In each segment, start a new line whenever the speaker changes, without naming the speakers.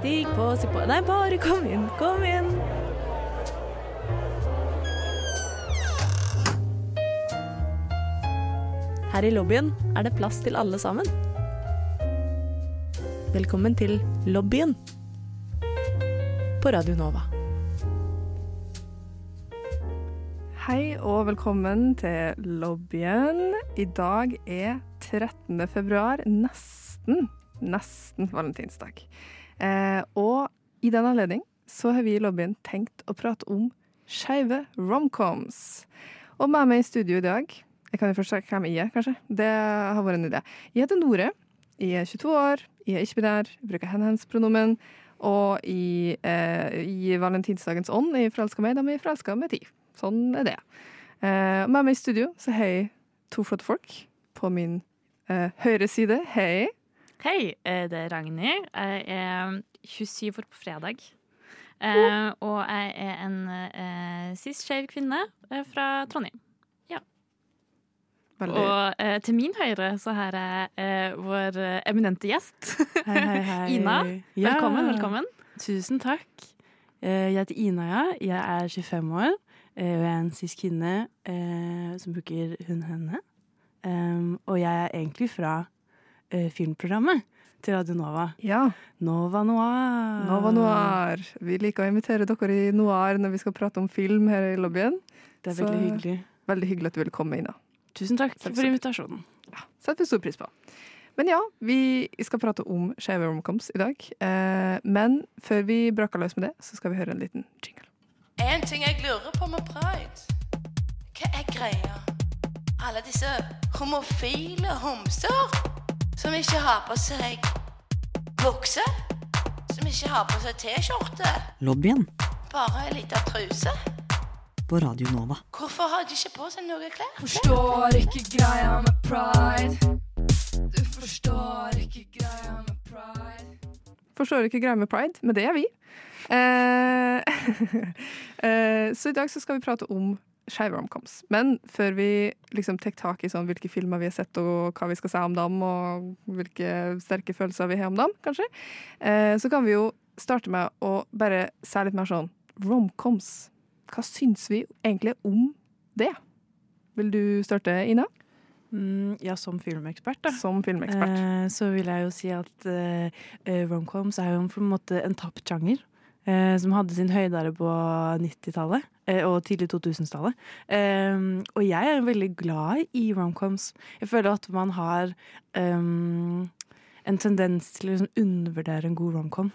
Stig på, si på Nei, bare kom inn, kom inn. Her i lobbyen er det plass til alle sammen. Velkommen til lobbyen på Radio Nova.
Hei og velkommen til lobbyen. I dag er 13. februar, nesten, nesten valentinsdag. Eh, og i den anledning så har vi i lobbyen tenkt å prate om skeive romcoms. Og med meg i studio i dag Jeg kan jo først si hvem jeg er, kanskje. Det har vært en idé. Jeg heter Nore. Jeg er 22 år. Jeg er ikke-binær. Bruker hen-hens-pronomen. Og i, eh, i valentinsdagens ånd er jeg forelska meg. da er forelska med tid. Sånn er det. Eh, med meg i studio så har jeg to flotte folk på min eh, høyre side. Hei.
Hei, eh, det er Ragnhild. Jeg er 27 år på fredag. Eh, og jeg er en eh, cis-skeiv kvinne eh, fra Trondheim.
Veldig.
Og eh, til min høyre så har jeg eh, vår eminente gjest.
Hei, hei, hei.
Ina,
Ja.
Velkommen. velkommen.
Tusen takk. Jeg heter Ina, ja. Jeg er 25 år. Og jeg er en cis kvinne som bruker hun-henne. Um, og jeg er egentlig fra filmprogrammet til Radio Nova.
Ja.
Nova Noir.
Nova Noir. Vi liker å invitere dere i Noir når vi skal prate om film her i lobbyen.
Det er
Så-
veldig hyggelig.
Veldig hyggelig at du vil komme, inn. Da.
Tusen takk for invitasjonen.
Ja, setter vi stor pris på. Men ja, vi skal prate om skeive romcoms i dag. Eh, men før vi braker løs med det, så skal vi høre en liten jingle.
En ting jeg lurer på med pride. Hva er greia? Alle disse homofile homser som ikke har på seg bukse, som ikke har på seg T-skjorte,
Lobbyen
bare ei lita truse.
på Radio Nova.
Hvorfor har de ikke på seg noe klær?
Forstår ikke greia med pride. Du forstår ikke greia med pride.
Forstår ikke greia med pride, men det er vi. Eh, eh, så i dag så skal vi prate om skeive romcoms. Men før vi liksom tar tak i sånn hvilke filmer vi har sett, og hva vi skal si om dem, og hvilke sterke følelser vi har om dem, kanskje, eh, så kan vi jo starte med å bare si litt mer sånn romcoms. Hva syns vi egentlig om det? Vil du starte, Ina?
Mm, ja, som filmekspert, da.
Som filmekspert.
Eh, så vil jeg jo si at eh, eh, romcoms er jo på en måte en tapt sjanger. Eh, som hadde sin høydere på 90-tallet eh, og tidlig 2000-tallet. Eh, og jeg er veldig glad i romcoms. Jeg føler at man har ehm, en tendens til å liksom undervurdere en god romcom.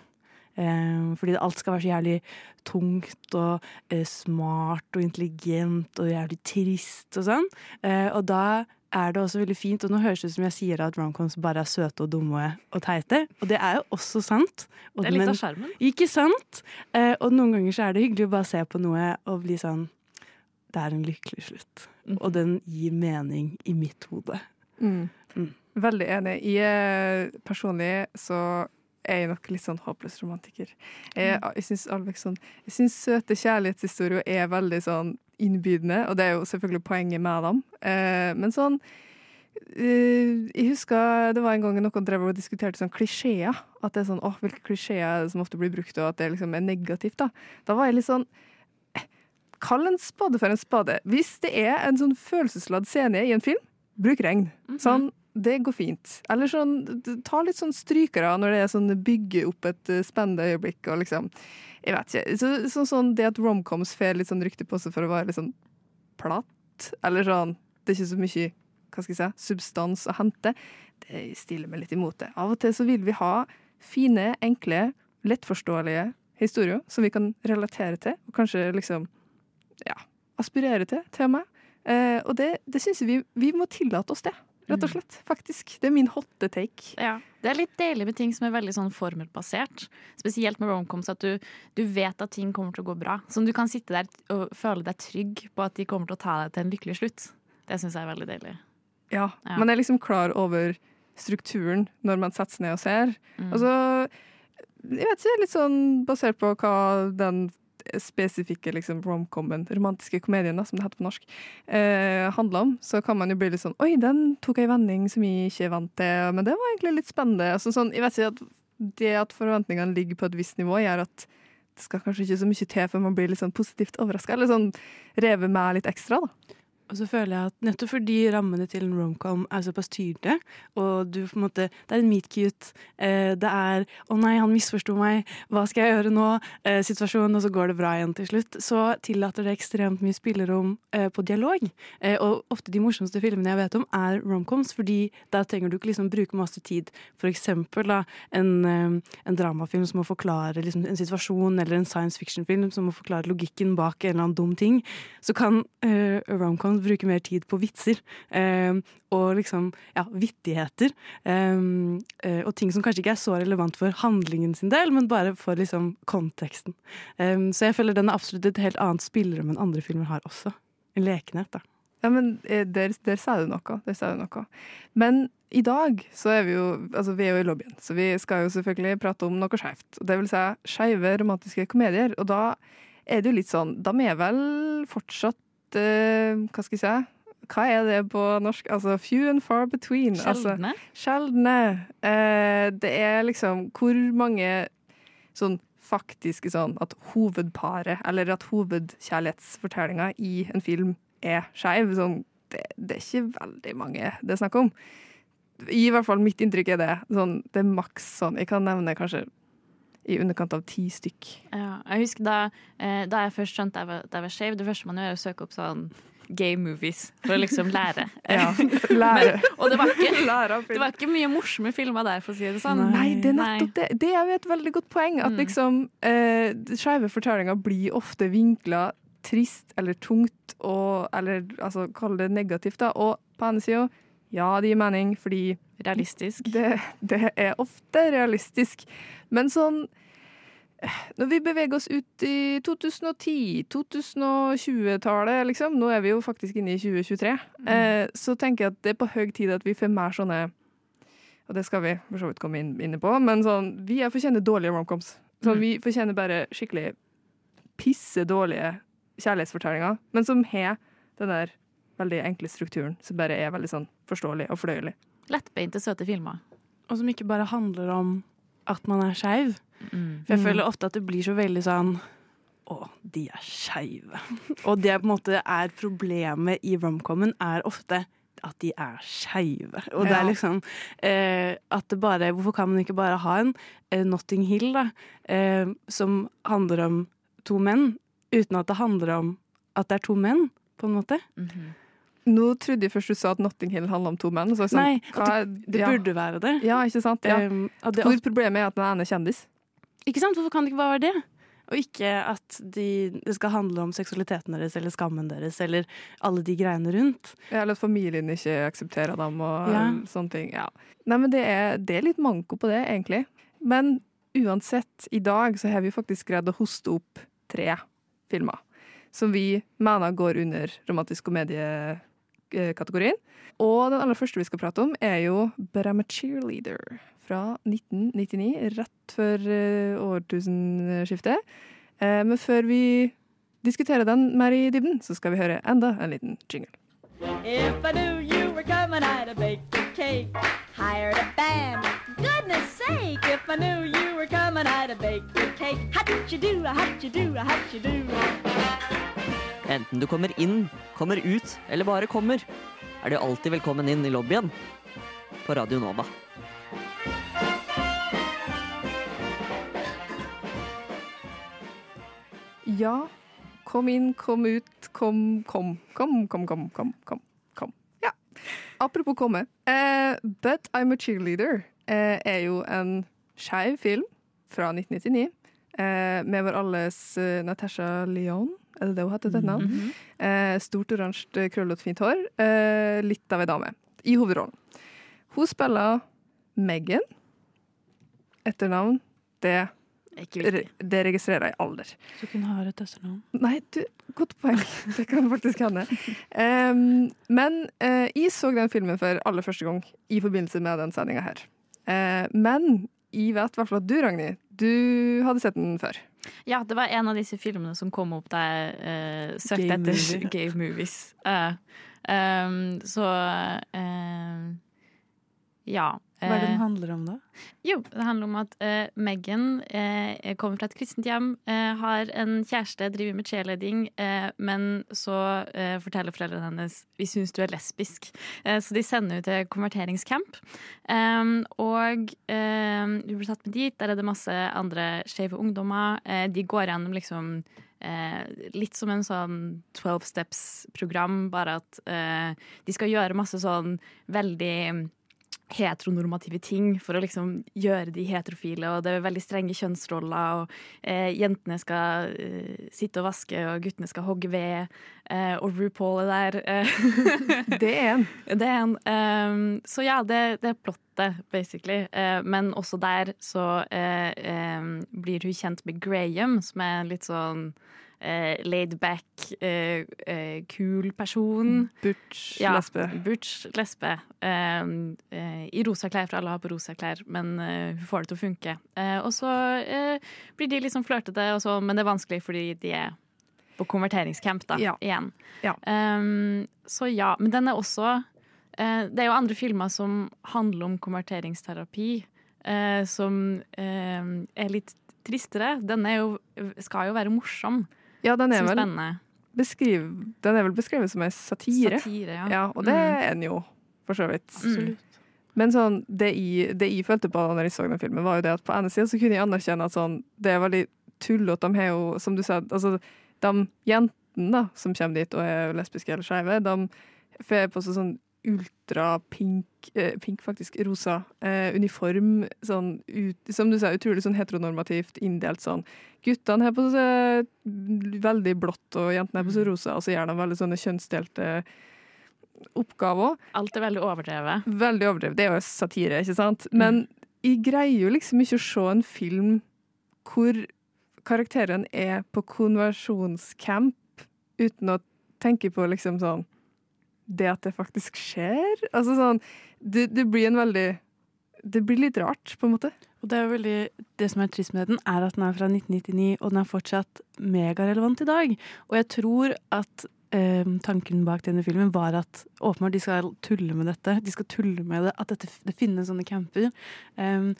Eh, fordi alt skal være så jævlig tungt og eh, smart og intelligent og jævlig trist og sånn. Eh, og da er det også veldig fint, og nå høres det ut som jeg sier at romcoms bare er søte og dumme og teite, og det er jo også sant. Og,
Det er litt
men-
av skjermen.
Ikke sant? Eh, og noen ganger så er det hyggelig å bare se på noe og bli sånn Det er en lykkelig slutt. Og den gir mening i mitt hode.
Mm.
Mm.
Veldig enig. Jeg er personlig så er jeg nok litt sånn håpløs romantiker. Jeg, jeg syns sånn søte kjærlighetshistorier er veldig sånn innbydende, og det er jo selvfølgelig poenget med dem. Eh, men sånn eh, Jeg husker det var en gang noen drev og diskuterte sånn klisjeer. At det er sånn, åh, hvilke klisjeer er som ofte blir brukt, og at det liksom er negativt. Da Da var jeg litt sånn eh, Kall en spade for en spade. Hvis det er en sånn følelsesladd scene i en film, bruk regn. Sånn, det går fint. Eller sånn, ta litt sånn strykere når det er sånn bygge opp et eh, spennende øyeblikk og liksom Jeg vet ikke. Så, sånn, sånn det at romcoms får litt sånn rykte på seg for å være litt sånn platt, eller sånn Det er ikke så mye hva skal jeg si, substans å hente. Det stiller meg litt imot det. Av og til så vil vi ha fine, enkle, lettforståelige historier som vi kan relatere til, og kanskje liksom ja, aspirere til, til og med. Eh, og det, det syns jeg vi, vi må tillate oss det, rett og slett. Faktisk. Det er min hotte take.
Ja. Det er litt deilig med ting som er veldig sånn formelbasert. Spesielt med romcoms, at du, du vet at ting kommer til å gå bra. Som du kan sitte der og føle deg trygg på at de kommer til å ta deg til en lykkelig slutt. Det syns jeg er veldig deilig.
Ja,
Ja.
Man er liksom klar over strukturen når man setter seg ned og ser.
Mm.
Og så, jeg vet ikke, litt sånn basert på hva den spesifikke liksom, romcomen, romantiske komedien, da, som det heter på norsk, eh, handler om, så kan man jo bli litt sånn Oi, den tok ei vending som jeg ikke er vant til, men det var egentlig litt spennende. Altså, sånn, jeg vet ikke at det at forventningene ligger på et visst nivå, gjør at det skal kanskje ikke så mye til før man blir litt sånn positivt overraska, eller sånn revet med litt ekstra, da.
Og så føler jeg at nettopp fordi rammene til en romcom er såpass tydelige, og du på en måte Det er en meet cute, eh, det er 'Å nei, han misforsto meg, hva skal jeg gjøre nå?' Eh, situasjonen, og så går det bra igjen til slutt. Så tillater det ekstremt mye spillerom eh, på dialog. Eh, og ofte de morsomste filmene jeg vet om, er romcoms, fordi da trenger du ikke liksom bruke masse tid. For eksempel da, en, en dramafilm som må forklare liksom, en situasjon, eller en science fiction-film som må forklare logikken bak en eller annen dum ting. Så kan eh, romcoms bruke mer tid på vitser. eh, og liksom, ja, vittigheter. eh, eh, og ting som kanskje ikke er så relevant for handlingen sin del, men bare for liksom konteksten. Eh, så jeg føler den er absolutt et helt annet spillerom enn andre filmer har også. En lekenhet, da.
Ja, men eh, der, der sa du noe. Der sa du noe. Men i dag så er vi jo altså vi er jo i lobbyen, så vi skal jo selvfølgelig prate om noe skeivt. Det vil si skeive romantiske komedier. Og da er det jo litt sånn De er vel fortsatt Hva skal jeg si? Hva er det på norsk? Altså few and far between. Altså,
Sjeldne.
Sjeldne. Eh, det er liksom Hvor mange sånn faktiske sånn at hovedparet, eller at hovedkjærlighetsfortellinga i en film er skeiv, sånn, det, det er ikke veldig mange det er snakk om. I hvert fall mitt inntrykk er det. Sånn, det er maks sånn. Jeg kan nevne kanskje i underkant av ti stykk.
Ja, jeg husker da, eh, da jeg først skjønte at jeg var, at jeg skeiv, det første man gjør, er å søke opp sånn gay movies for å liksom lære.
Ja, lære.
Og det var, ikke, det var ikke mye morsomme filmer der, for å si det sånn.
Nei, det er nettopp det. Det er jo et veldig godt poeng. At
Mm.
liksom eh, skeive fortellinger blir ofte vinkla trist eller tungt, og, eller altså, kall det negativt, da. Og på ene sida, ja, det gir mening, fordi
Realistisk.
det, det er ofte realistisk. Men sånn Når vi beveger oss ut i 2010, 2020-tallet, liksom, nå er vi jo faktisk inne i 2023, eh, så tenker jeg at det er på høy tid at vi får mer sånne Og det skal vi for så vidt komme inn, inne på, men sånn, vi er fortjener dårlige romcoms. Sånn,
Mm.
Vi fortjener bare skikkelig pisse dårlige kjærlighetsfortellinger, men som har den der veldig enkle strukturen, som bare er veldig sånn forståelig og fordøyelig.
Lettbeinte, søte filmer.
Og som ikke bare handler om at man er skeiv.
Mm.
For jeg
Mm.
føler ofte at det blir så veldig sånn Å, de er skeive. Og det på en måte er problemet i romcomen, er ofte at de er skeive. Og det er liksom eh, at det bare Hvorfor kan man ikke bare ha en eh, Notting Hill, da, eh, som handler om to menn, uten at det handler om at det er to menn, på en måte?
Mhm.
Nå trodde jeg først du sa at Notting Hill handla om to menn. Så jeg sånn,
Nei,
hva er-
Det
ja.
burde være det.
Ja, ikke sant? Ja.
Um, det
Hvor problemet er at den ene er kjendis.
Ikke sant? Hvorfor kan det ikke bare være det? Og ikke at de, det skal handle om seksualiteten deres eller skammen deres eller alle de greiene rundt.
Ja, Eller at familien ikke aksepterer dem og
Ja.
sånne ting. Ja. Nei, men det er, det er litt manko på det, egentlig. Men uansett, i dag så har vi faktisk greid å hoste opp tre filmer som vi mener går under romantisk komediekategorien. Og den aller første vi skal prate om, er jo But Cheerleader fra 1999, rett før eh, årtusenskiftet. Eh, men før vi diskuterer den mer i dybden, så skal vi høre enda en liten jingle.
If I knew you were coming, I'd have baked a cake. Hired a band. Goodness sake, if I knew you were coming, I'd have baked a cake. How'd you do, how'd you do, how'd you do?
Enten du kommer inn, kommer ut eller bare kommer, er du alltid velkommen inn i lobbyen på Radio Nova.
Ja, kom inn, kom ut, kom, kom, kom, kom, kom, kom. kom, kom. Ja. Apropos komme. Uh, But I'm a Cheerleader uh, er jo en skeiv film fra 1999 uh, eh, med vår alles Natasha Leon er det det hun heter til etternavn?
Mhm.
Eh, stort oransje, krøllete, fint hår. Eh, litt av ei dame. I hovedrollen. Hun spiller Megan. Etternavn, det, det registrerer jeg alder.
Så kunne ha et etternavn.
Nei, du, godt poeng. Det kan faktisk hende. Um, men uh, jeg så den filmen for aller første gang i forbindelse med den sendinga her. Uh, men jeg vet i hvert fall at du, Ragnhild, du hadde sett den før.
Ja, det var en av disse filmene som kom opp da jeg uh, søkte
Game
etter
movie.
gay movies. Uh, um, så uh, Ja.
Hva er det den
Eh,
handler om, da?
Jo, det handler om at uh, Megan uh, kommer fra et kristent hjem, uh, har en kjæreste, driver med cheerleading, eh, men så eh, forteller foreldrene hennes vi syns du er lesbisk. Eh, så de sender henne til konverteringscamp. Um, og eh, hun blir tatt med dit. Der er det masse andre skeive ungdommer. Eh, de går gjennom liksom eh, litt som en sånn 12 steps-program, bare at eh, de skal gjøre masse sånn veldig heteronormative ting for å liksom gjøre de heterofile, og det er veldig strenge kjønnsroller, og eh, jentene skal eh, sitte og vaske, og guttene skal hogge ved, eh, og RuPaul er der. eh.
Det er en.
Det er en. Um, så ja, det, det er plottet, basically. Uh, men også der så uh, um, blir hun kjent med Graham, som er litt sånn eh, laid back, eh, eh, kul person.
Butch,
Ja,
lesbe.
Butch, lesbe. Eh, eh, I rosa klær, for alle har på rosa klær, men eh, hun får det til å funke. Eh, og så blir de liksom flørtete, og så, men det er vanskelig fordi de er på konverteringscamp da,
Ja.
igjen.
Ja.
Um, så ja, men den er også Det er jo andre filmer som handler om konverteringsterapi, som eh, er litt tristere. Den er jo, skal jo være morsom.
Ja, den er, vel beskriv, den er vel beskrevet som en satire.
Satire, ja.
Ja, og det
Mm.
er den jo, for så vidt.
Absolutt.
Men sånn, det, jeg, det jeg følte på når jeg så den filmen, var jo det at på ene sida så kunne jeg anerkjenne at sånn, det er veldig tullete. De har jo, som du sa, altså, de jentene da, som kommer dit og er lesbiske eller skeive, de får på seg sånn ultrapink, eh, pink faktisk, rosa eh, uniform, sånn ut, som du sa, utrolig sånn heteronormativt inndelt sånn. Guttene har på seg veldig blått, og jentene har på seg rosa, og så gjør de veldig sånne kjønnsdelte oppgaver.
Alt er veldig overdrevet.
Veldig overdrevet. Det er jo satire, ikke sant? Men jeg greier jo liksom ikke å se en film hvor karakteren er på konversjonscamp uten å tenke på liksom sånn Det at det faktisk skjer. Altså sånn Det, det blir en veldig Det blir litt rart, på en måte.
Og det, er veldig, det som er trist med den, er at den er fra 1999, og den er fortsatt megarelevant i dag. Og jeg tror at eh, tanken bak denne filmen var at åpenbart de skal tulle med dette. De skal tulle med det, at dette, det finnes sånne camper. Em,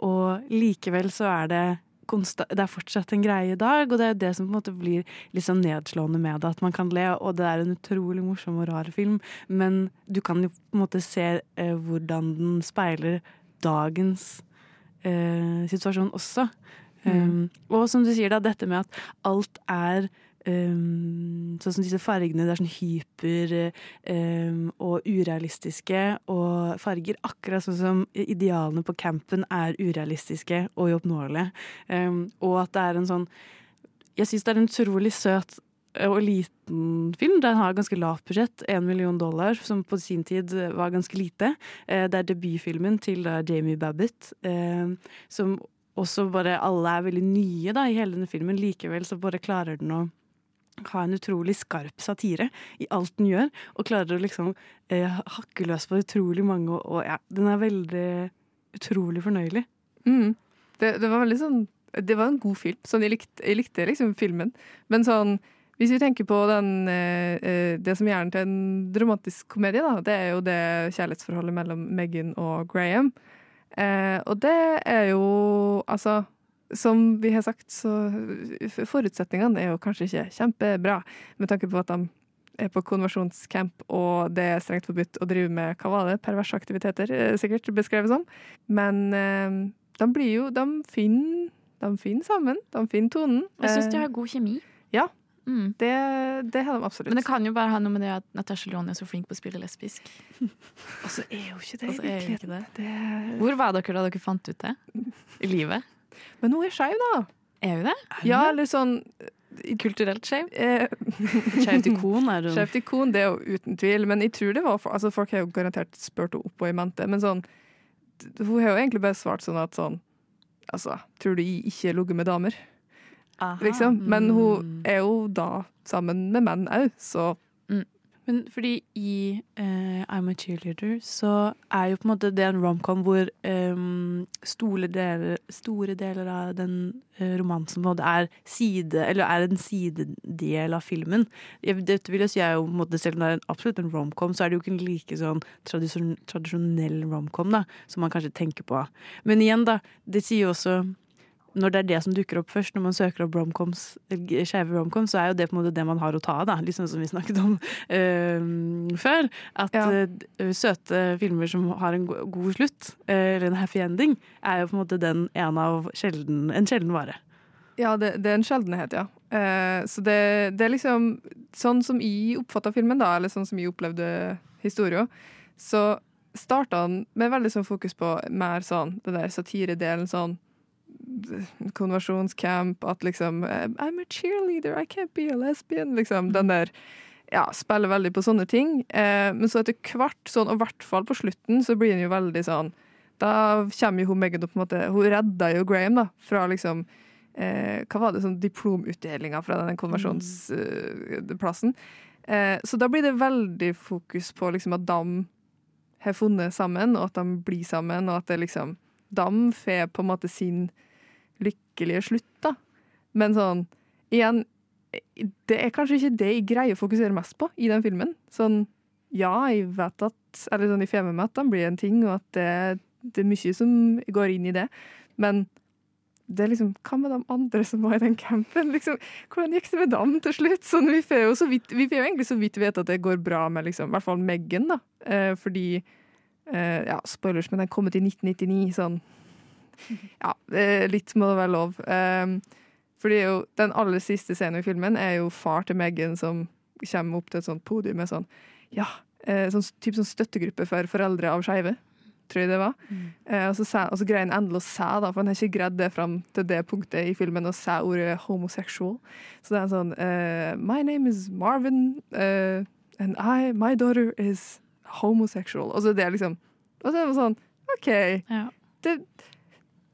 og likevel så er det det er fortsatt en greie i dag, og det er det som på en måte blir litt sånn nedslående med det. At man kan le, og det er en utrolig morsom og rar film, men du kan jo på en måte se eh, hvordan den speiler dagens eh, situasjon også. Um, og som du sier, da, dette med at alt er um, Sånn som disse fargene, det er sånn hyper um, og urealistiske og farger. Akkurat sånn som idealene på campen er urealistiske og uoppnåelige. Um, og at det er en sånn Jeg syns det er en utrolig søt og liten film. Den har ganske lavt budsjett, én million dollar, som på sin tid var ganske lite. Eh, Det er debutfilmen til Jamie Babbitt, eh, som også bare Alle er veldig nye da i hele denne filmen. Likevel så bare klarer den å ha en utrolig skarp satire i alt den gjør, og klarer å liksom eh, hakke løs på utrolig mange, og, og ja, den er veldig utrolig fornøyelig.
Mm. Det, det var veldig sånn Det var en god film. Sånn, jeg, likte, jeg likte liksom filmen. Men sånn hvis vi tenker på den, eh, eh, det som gjør den til en dramatisk komedie, da, det er jo det kjærlighetsforholdet mellom Megan og Graham. Eh, og det er jo altså Som vi har sagt, så forutsetningene er jo kanskje ikke kjempebra, med tanke på at de er på konversjonscamp, og det er strengt forbudt å drive med hva var det, perverse aktiviteter, eh, sikkert beskrevet som. Men eh, de blir jo De finner, de finner sammen. De finner tonen.
Jeg syns de
Eh,
har god kjemi.
Ja,
Mm.
det, det har de absolutt.
Men det kan jo bare ha noe med det at Natasha Lyonne er så flink på å spille lesbisk.
Og så er jo ikke det
ikke det.
det.
Hvor var dere da dere fant ut det? I livet?
Men hun er skeiv, da.
Er hun det?
Ja, eller sånn
Kulturelt skeiv?
eh,
Skjevt ikon er hun.
Skeivt ikon, det er jo uten tvil. Men jeg tror det var for, altså Folk har jo garantert spurt henne opp og i mente, men sånn Hun har jo egentlig bare svart sånn at sånn Altså, tror du jeg ikke ligger med damer? Liksom. Men hun er jo da sammen med menn òg, så
Men fordi i uh, I'm a Cheerleader så er jo på en måte det en romcom hvor um, store, deler, store deler av den uh, romansen på en måte er side, eller er en sidedel av filmen. Dette vil jeg si er jo på en måte, Selv om det er en, absolutt en romcom, så er det jo ikke en like sånn tradisjon, tradisjonell romcom da, som man kanskje tenker på. Men igjen, da, det sier jo også når det er det som dukker opp først, når man søker opp romcoms, eller skeive romcoms, så er jo det på en måte det man har å ta av, da. Liksom som vi snakket om uh, før. At
Ja.
uh, søte filmer som har en god slutt, uh, eller en happy ending, er jo på en måte den en av sjelden, en sjelden vare.
Ja, det, det er en sjeldenhet, ja. Eh, så det, det er liksom Sånn som jeg oppfatta filmen, da, eller sånn som jeg opplevde historien, så starta han med veldig sånn fokus på mer sånn den der satiredelen, sånn konversjonscamp, at liksom eh, I'm a cheerleader, I can't be a lesbian, liksom. Den der ja, spiller veldig på sånne ting. Eh, men så etter hvert, sånn, og i hvert fall på slutten, så blir den jo veldig sånn Da kommer jo hun Megan opp, på en måte Hun redda jo Graham, da, fra liksom eh, Hva var det, sånn diplomutdelinga fra den konversjonsplassen. Eh, så da blir det veldig fokus på liksom at de har funnet sammen, og at de blir sammen, og at det liksom De får på en måte sin lykkelige slutt, da. Men sånn, igjen Det er kanskje ikke det jeg greier å fokusere mest på i den filmen. Sånn, ja, jeg vet at Eller sånn, jeg får med meg at den blir en ting, og at det, det er mye som går inn i det. Men det er liksom, hva med de andre som var i den campen? Liksom, hvordan gikk det med dem til slutt? Sånn, vi får jo vidt, vi får jo egentlig så vidt vite at det går bra med liksom, i hvert fall Meghan, da. Eh, fordi eh, Ja, spoilers, men den kom ut i 1999, sånn. Ja, litt må det være lov. Eh, fordi jo, den aller siste scenen i filmen er jo far til Meghan som kommer opp til et sånt podium med sånn Ja, eh, sånn, typ sånn støttegruppe for foreldre av skeive. Tror jeg det var. Eh, og, så og så greier han endelig å se, da, for han har ikke greid det fram til det punktet i filmen, å se ordet homosexual. Så det er en sånn uh, My name is Marvin, uh, and I, my daughter is homosexual. Og så det er liksom Og så er det sånn OK. Det,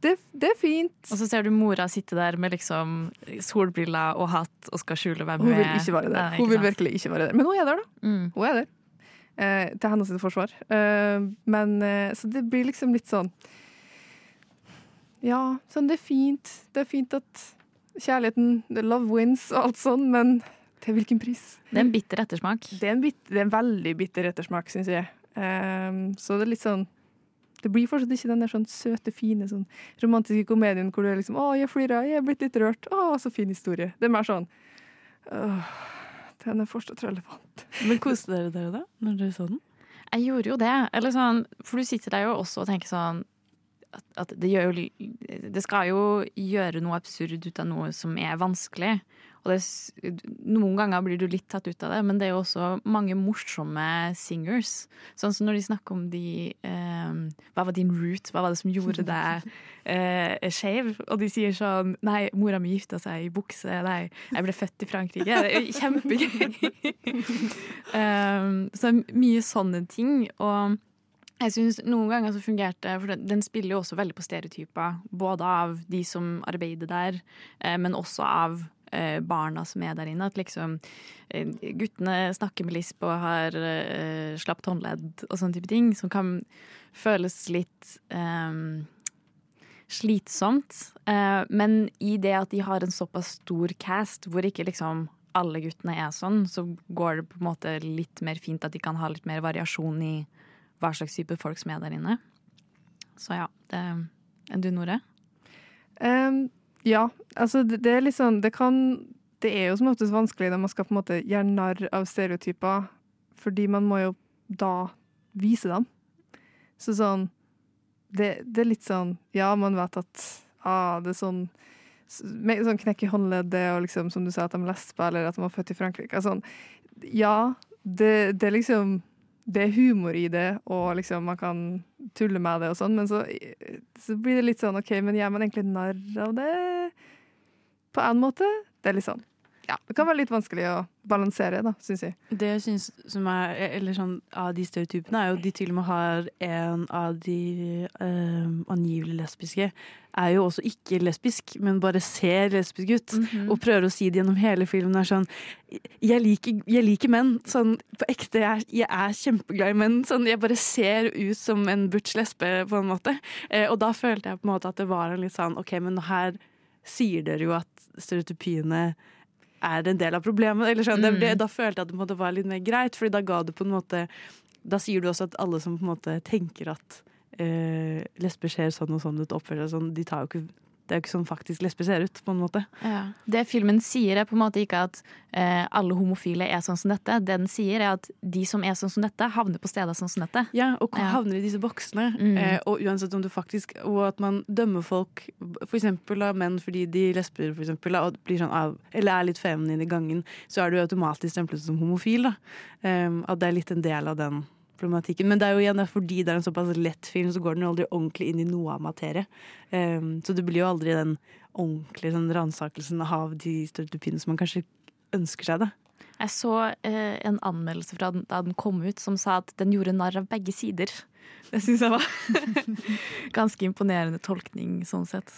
det, det er fint.
Og så ser du mora sitte der med liksom solbriller og hatt og skal skjule hvem
Hun
hun
vil
er.
ikke være der.
Nei,
Hun vil virkelig ikke være der. Men hun er der, da.
Mm.
Hun er der. Eh, til hennes forsvar. Eh, men eh, Så det blir liksom litt sånn Ja, sånn det er fint. Det er fint at kjærligheten, the love wins og alt sånn, men til hvilken pris?
Det er en bitter ettersmak.
Det er en, bit, det er en veldig bitter ettersmak, syns jeg. Eh, så det er litt sånn det blir fortsatt ikke den der sånn søte, fine, sånn romantiske komedien hvor du er liksom 'Å, jeg flirer, jeg er blitt litt rørt. Å, så fin historie.' Det er mer sånn «Åh, Den er fortsatt relevant.
Men koste dere dere da, når dere så den?
Jeg gjorde jo det. Eller sånn, for du sitter der jo også og tenker sånn at, at det gjør jo Det skal jo gjøre noe absurd ut av noe som er vanskelig. Og det, noen ganger blir du litt tatt ut av det, men det er jo også mange morsomme singers. Sånn som når de snakker om de eh, Hva var din root? Hva var det som gjorde deg eh, skeiv? Og de sier sånn Nei, mora mi gifta seg i bukse. Nei, jeg ble født i Frankrike. Det er kjempegøy. um, så mye sånne ting. Og jeg synes noen ganger så fungerte For den, den spiller jo også veldig på stereotyper. Både av de som arbeider der, eh, men også av barna som er der inne. At liksom eh, guttene snakker med lisp og har eh, slapt håndledd og sånne type ting. Som kan føles litt eh, slitsomt. Eh, men i det at de har en såpass stor cast, hvor ikke liksom alle guttene er sånn, så går det på en måte litt mer fint at de kan ha litt mer variasjon i hva slags type folk som er der inne. Så ja. Det, enn du, Nore?
Ehm, ja, altså det, det er litt sånn Det kan Det er jo som oftest vanskelig når man skal på en måte gjøre narr av stereotyper, fordi man må jo da vise dem. Så sånn Det, det er litt sånn Ja, man vet at ah, det er sånn Sånn knekk i håndleddet, og liksom, som du sa, at de er lesber, eller at de var født i Frankrike. Sånn, ja, det, det er liksom det er humor i det, og liksom man kan tulle med det og sånn, men så, så blir det litt sånn OK, men gjør man egentlig narr av det på en måte? Det er litt sånn Ja, det kan være litt vanskelig å balansere, da, syns jeg.
Det jeg synes som er, eller sånn, av de stereotypene, er jo de til og med har en av de øh, angivelig lesbiske, er jo også ikke lesbisk, men bare ser lesbisk ut.
Mhm.
Og prøver å si det gjennom hele filmen. er sånn, Jeg liker, jeg liker menn. Sånn, på ekte, jeg, jeg er kjempeglad i menn. Sånn, jeg bare ser ut som en butch lesbe, på en måte. Eh, og da følte jeg på en måte at det var en litt sånn OK, men her sier dere jo at stereotypiene er en del av problemet. Eller det, det, da følte jeg at det måte var litt mer greit, Fordi da ga du på en måte Da sier du også at alle som på en måte tenker at uh, lesber ser sånn og sånn ut, oppfører seg sånn, de tar jo ikke det er jo ikke sånn faktisk lesber ser ut, på en måte.
Ja. Det filmen sier, er på en måte ikke at eh, alle homofile er sånn som dette. Det den sier, er at de som er sånn som dette, havner på steder sånn som dette.
Ja, og
Ja.
havner i disse boksene.
Mm.
Eh, og uansett om du faktisk Og at man dømmer folk, for eksempel av menn fordi de lesber, for eksempel, og blir sånn av, eller er litt feminine i gangen, så er du automatisk stemplet som homofil. da. Eh, at det er litt en del av den problematikken. Men det er jo igjen det fordi det er en såpass lett film, så går den jo aldri ordentlig inn i noe av materie. Um, så det blir jo aldri den ordentlige sånn, ransakelsen av de stereotypiene som man kanskje ønsker seg. da.
Jeg så eh, en anmeldelse fra den, da den kom ut som sa at den gjorde narr av begge sider. Det syns jeg var ganske imponerende tolkning sånn sett.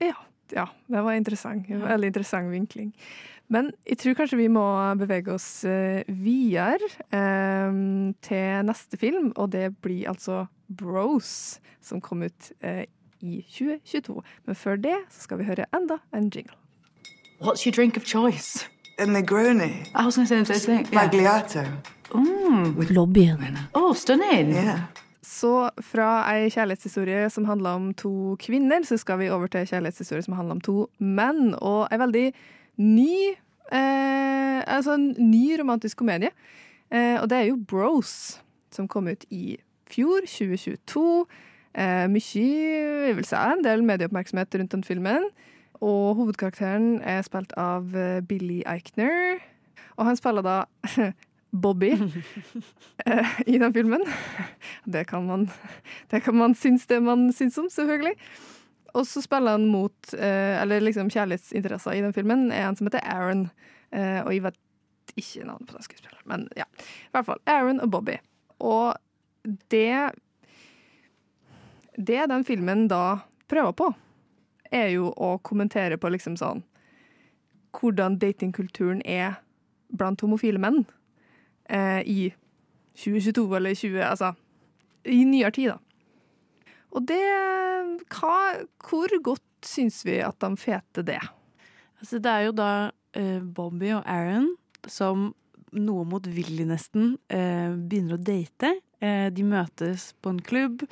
Ja, ja, det var interessant. En Veldig interessant vinkling. Men jeg tror kanskje vi må bevege oss eh, videre eh, til neste film, og det blir altså Bros, som kom ut eh, i 2022. Men før det så skal vi høre enda en jingle.
What's your drink of choice?
A Negroni.
I was going to say the same thing. Yeah.
Magliato.
Mm.
Lobbyen.
Oh, stunning.
Yeah.
Så fra ei kjærlighetshistorie som handler om to kvinner, så skal vi over til ei kjærlighetshistorie som handler om to menn, og ei veldig ny eh, Altså en ny romantisk komedie. Eh, og det er jo Bros, som kom ut i fjor, 2022. Eh, mye, si, en del medieoppmerksomhet rundt den filmen. Og hovedkarakteren er spilt av eh, Billy Eichner. Og han spiller da Bobby eh, i den filmen. Det kan man, det kan man synes det man syns om, selvfølgelig. Og så spiller han mot eh, Eller liksom kjærlighetsinteresser i den filmen er en som heter Aaron. Eh, og jeg vet ikke navnet på den skuespilleren, men ja. I hvert fall Aaron og Bobby. Og det Det den filmen da prøver på, er jo å kommentere på liksom sånn Hvordan datingkulturen er blant homofile menn eh, i 2022 eller 20 Altså i nyere tid, da. Og det hva, Hvor godt syns vi at de feter det?
Altså, det er jo da uh, Bobby og Aaron som noe motvillig nesten uh, begynner å date. Eh, de møtes på en klubb,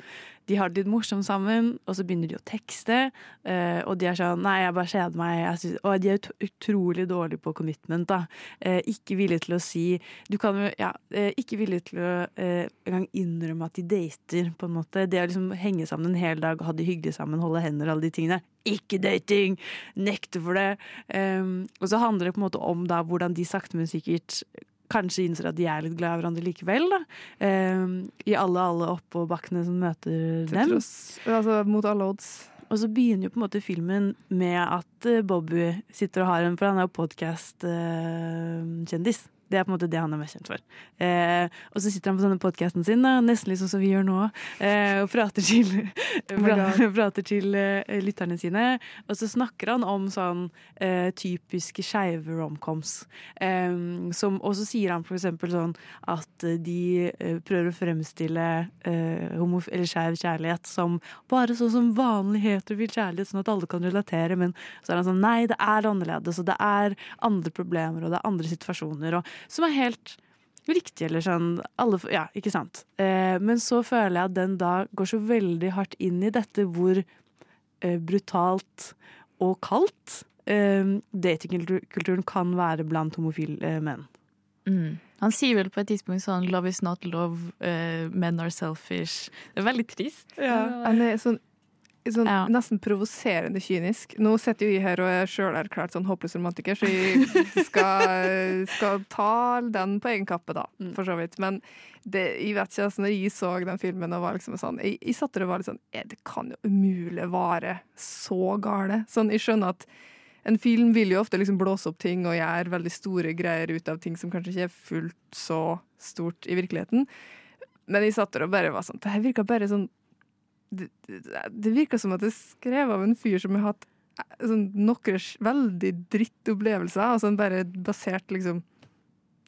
de har det litt morsomt sammen, og så begynner de å tekste. Eh, og de er sånn Nei, jeg bare kjeder meg. Synes, og de er ut utrolig dårlige på commitment. da. Eh, ikke villige til å si Du kan jo Ja, ikke villige til å engang innrømme at de dater, på en måte. Det å liksom henge sammen en hel dag ha det hyggelig sammen, holde hender og alle de tingene. Ikke dating! Nekte for det. Um, og så handler det på en måte om da hvordan de sakte, men sikkert kanskje innser at de er litt glad i hverandre likevel. da. Um, I alle alle oppoverbakkene som møter dem.
altså mot alle odds.
Og så begynner jo på en måte filmen med at eh, Bobby sitter og har en For han er jo podkast-kjendis. Det er på en måte det han er mest kjent for. Eh, og så sitter han på denne podkasten sin, da, nesten litt sånn som vi gjør nå, eh, og prater til,
Oh
prater til eh, lytterne sine. Og så snakker han om sånn eh, typiske skeive romcoms. Eh, som- og så sier han for eksempel sånn at de eh, prøver å fremstille eh, skeiv kjærlighet som bare sånn som vanlig heterofil kjærlighet, sånn at alle kan relatere. Men så er han sånn nei, det er annerledes, og det er andre problemer, og det er andre situasjoner, og, som er helt riktig, eller sånn alle, Ja, ikke sant. Eh, men så føler jeg at den da går så veldig hardt inn i dette hvor eh, brutalt og kaldt eh, datingkulturen kan være blant homofile eh, menn.
Mm. Han sier vel på et tidspunkt sånn 'love is not love', uh, 'men are selfish'. Det er veldig trist.
Han er sånn, sånn nesten provoserende kynisk. Nå sitter jo jeg her og er sjølerklært sånn håpløs romantiker, så jeg skal, skal ta den på egen kappe, da, for så vidt. Men det, jeg vet ikke, altså, når jeg så den filmen og var liksom sånn Jeg, jeg satt der og var litt sånn eh, Det kan jo umulig være så gale. Sånn, jeg skjønner at en film vil jo ofte liksom blåse opp ting og gjøre veldig store greier ut av ting som kanskje ikke er fullt så stort i virkeligheten. Men jeg satt der og bare var sånn Det her virka bare sånn det, virker som at det er skrevet av en fyr som har hatt eh, sånn, noen veldig drittopplevelser, altså bare basert liksom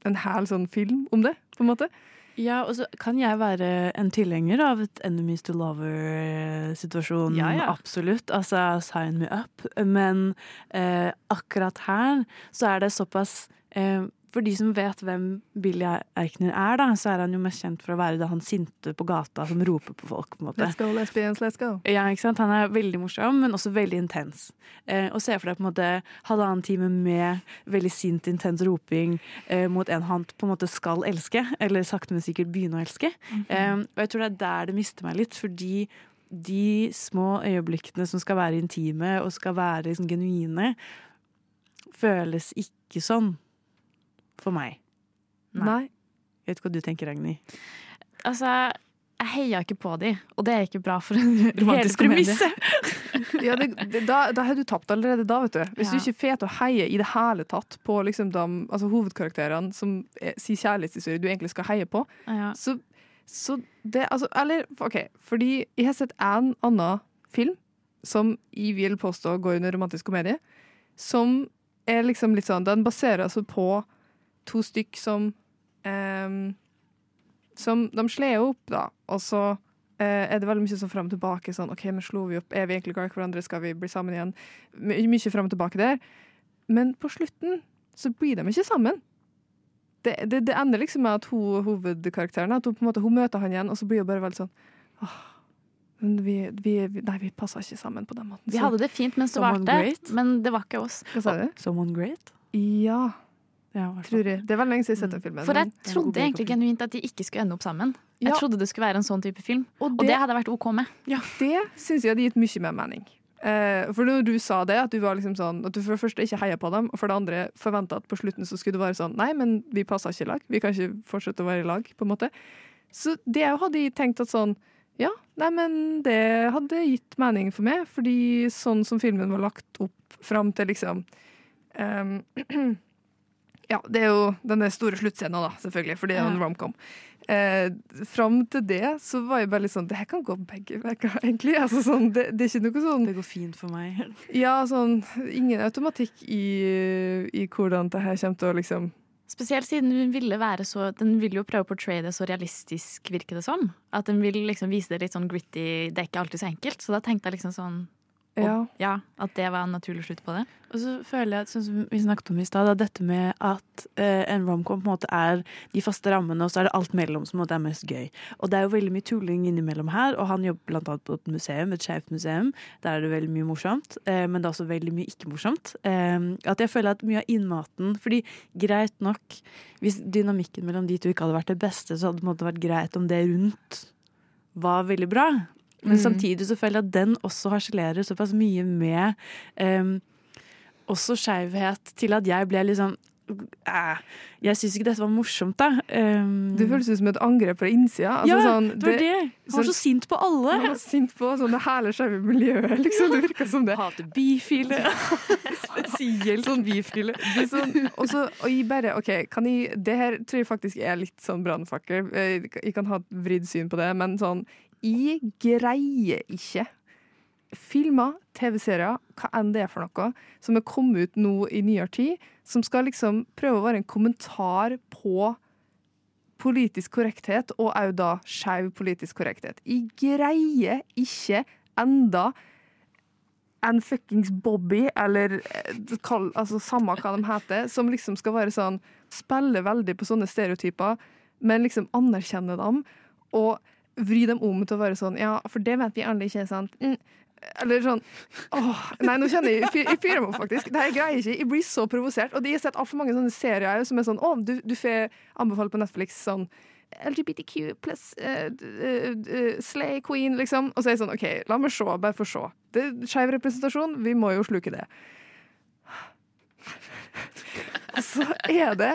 en hel sånn film om det, på en måte.
Ja, og så kan jeg være en tilhenger av et enemies to lover-situasjon.
Ja, ja.
Absolutt. Altså, sign me up. Men eh, akkurat her så er det såpass eh, For de som vet hvem Billy Eichner er, da, så er han jo mest kjent for å være det han sinte på gata som roper på folk. på en måte.
Let's go, lesbians, let's go.
Ja, ikke sant? Han er veldig morsom, men også veldig intens. Eh, og se for deg på en måte halvannen time med veldig sint, intens roping eh, mot en han på en måte skal elske, eller sakte, men sikkert begynne å elske. eh, og jeg tror det er der det mister meg litt, fordi de små øyeblikkene som skal være intime og skal være liksom, genuine, føles ikke sånn for meg.
Nei.
Jeg vet ikke hva du tenker, Ragnhild.
Altså, jeg heier ikke på de, og det er ikke bra for en romantisk
premisse.
Ja, det, det, da, da har du tapt allerede da, vet du. Hvis
Ja.
du ikke får til å heie i det hele tatt på liksom de, altså hovedkarakterene som er, sier kjærlighetshistorie du egentlig skal heie på,
Ja.
så, så det Altså, eller OK, fordi jeg har sett en annen film som jeg vil påstå går under romantisk komedie, som er liksom litt sånn Den baserer altså på to stykk som ehm, Som de slår opp, da, og så eh, er det veldig mye sånn fram og tilbake. Sånn, OK, men slo vi opp? Er vi egentlig glad i hverandre? Skal vi bli sammen igjen? My mye fram og tilbake der. Men på slutten så blir de ikke sammen. Det, det, det ender liksom med at hun, hovedkarakteren at hun, på en måte, hun møter han igjen, og så blir hun bare veldig sånn Åh, men vi, vi, Nei, vi passer ikke sammen på den måten.
Vi hadde det fint mens det varte, men det var ikke oss.
Hva sa du?
Someone great?
Ja,
Ja,
tror jeg. Det er veldig lenge siden jeg har sett den filmen.
For jeg
trodde
trodde egentlig genuint at de ikke skulle ende opp sammen. Jeg
Ja.
trodde det skulle være en sånn type film,
og
og
det,
hadde hadde vært OK med.
Ja, det syns jeg hadde gitt mye mer mening. Eh, for når du sa det, at du var liksom sånn At du for det første ikke heia på dem, og for det andre forventa at på slutten så skulle det være sånn Nei, men vi passer ikke i lag. Vi kan ikke fortsette å være i lag, på en måte. Så det hadde jeg tenkt at sånn Ja, nei, men det hadde gitt mening for meg, fordi sånn som filmen var lagt opp fram til liksom ehm, Ja, det er jo denne store sluttscenen, da, selvfølgelig, for det er jo en romcom. Eh, fram til det så var jeg bare litt sånn Det her kan gå begge veier, egentlig. Altså, sånn, det, det er ikke noe sånn
Det går fint for meg.
Ja, sånn Ingen automatikk i, i hvordan det her kommer til å liksom
Spesielt siden den ville være så Den vil jo prøve å portraye det så realistisk, virker det som. At den vil liksom vise det litt sånn gritty. Det er ikke alltid så enkelt. Så da tenkte jeg liksom sånn og,
Ja.
ja, At det var en naturlig slutt på det.
Og så føler jeg, sånn som vi snakket om i stad, dette med at eh, en romcom på en måte er de faste rammene, og så er det alt mellom som er mest gøy. Og det er jo veldig mye tulling innimellom her, og han jobber blant annet på et museum, et skeivt museum. Der er det veldig mye morsomt, eh, men det er også veldig mye ikke morsomt. Eh, at jeg føler at mye av innmaten Fordi greit nok, hvis dynamikken mellom de to ikke hadde vært det beste, så hadde det vært greit om det rundt var veldig bra. Men
Mm.
samtidig så føler jeg at den også harselerer såpass mye med um, også skeivhet til at jeg ble sånn eh, Jeg syns ikke dette var morsomt, da. Um,
Det føles ut som et angrep fra innsida. Altså,
ja,
sånn,
det var det. Han var så sint på alle.
Han var sint på sånn, det hele skeive miljøet, liksom. Det virka som det.
Hater bifile. Spesielt sånn bifile.
Det sånn, og så, og jeg bare, ok, kan jeg, Det her tror jeg faktisk er litt sånn brannfakkel. Eh, Jeg kan ha vridd syn på det, men sånn Jeg greier ikke filmer, TV-serier, hva enn det er for noe, som er kommet ut nå i nyere tid, som skal liksom prøve å være en kommentar på politisk korrekthet, og òg da skeiv politisk korrekthet. Jeg greier ikke enda en fuckings Bobby, eller eh, altså samme hva de heter, som liksom skal være sånn Spille veldig på sånne stereotyper, men liksom anerkjenne dem, og vri dem om til å være sånn Ja, for det vet vi alle ikke sant. Mm. Eller sånn åh, Nei, nå kjenner jeg Jeg fyrer meg opp, faktisk. Det her greier jeg ikke. Jeg blir så provosert. Og jeg har sett altfor mange sånne serier som er sånn Å, du, du får anbefale på Netflix sånn LGBTQ pluss uh, Slay Queen, liksom. Og så er jeg sånn OK, la meg se, bare få se. Det er skeiv representasjon, vi må jo sluke det. Så er det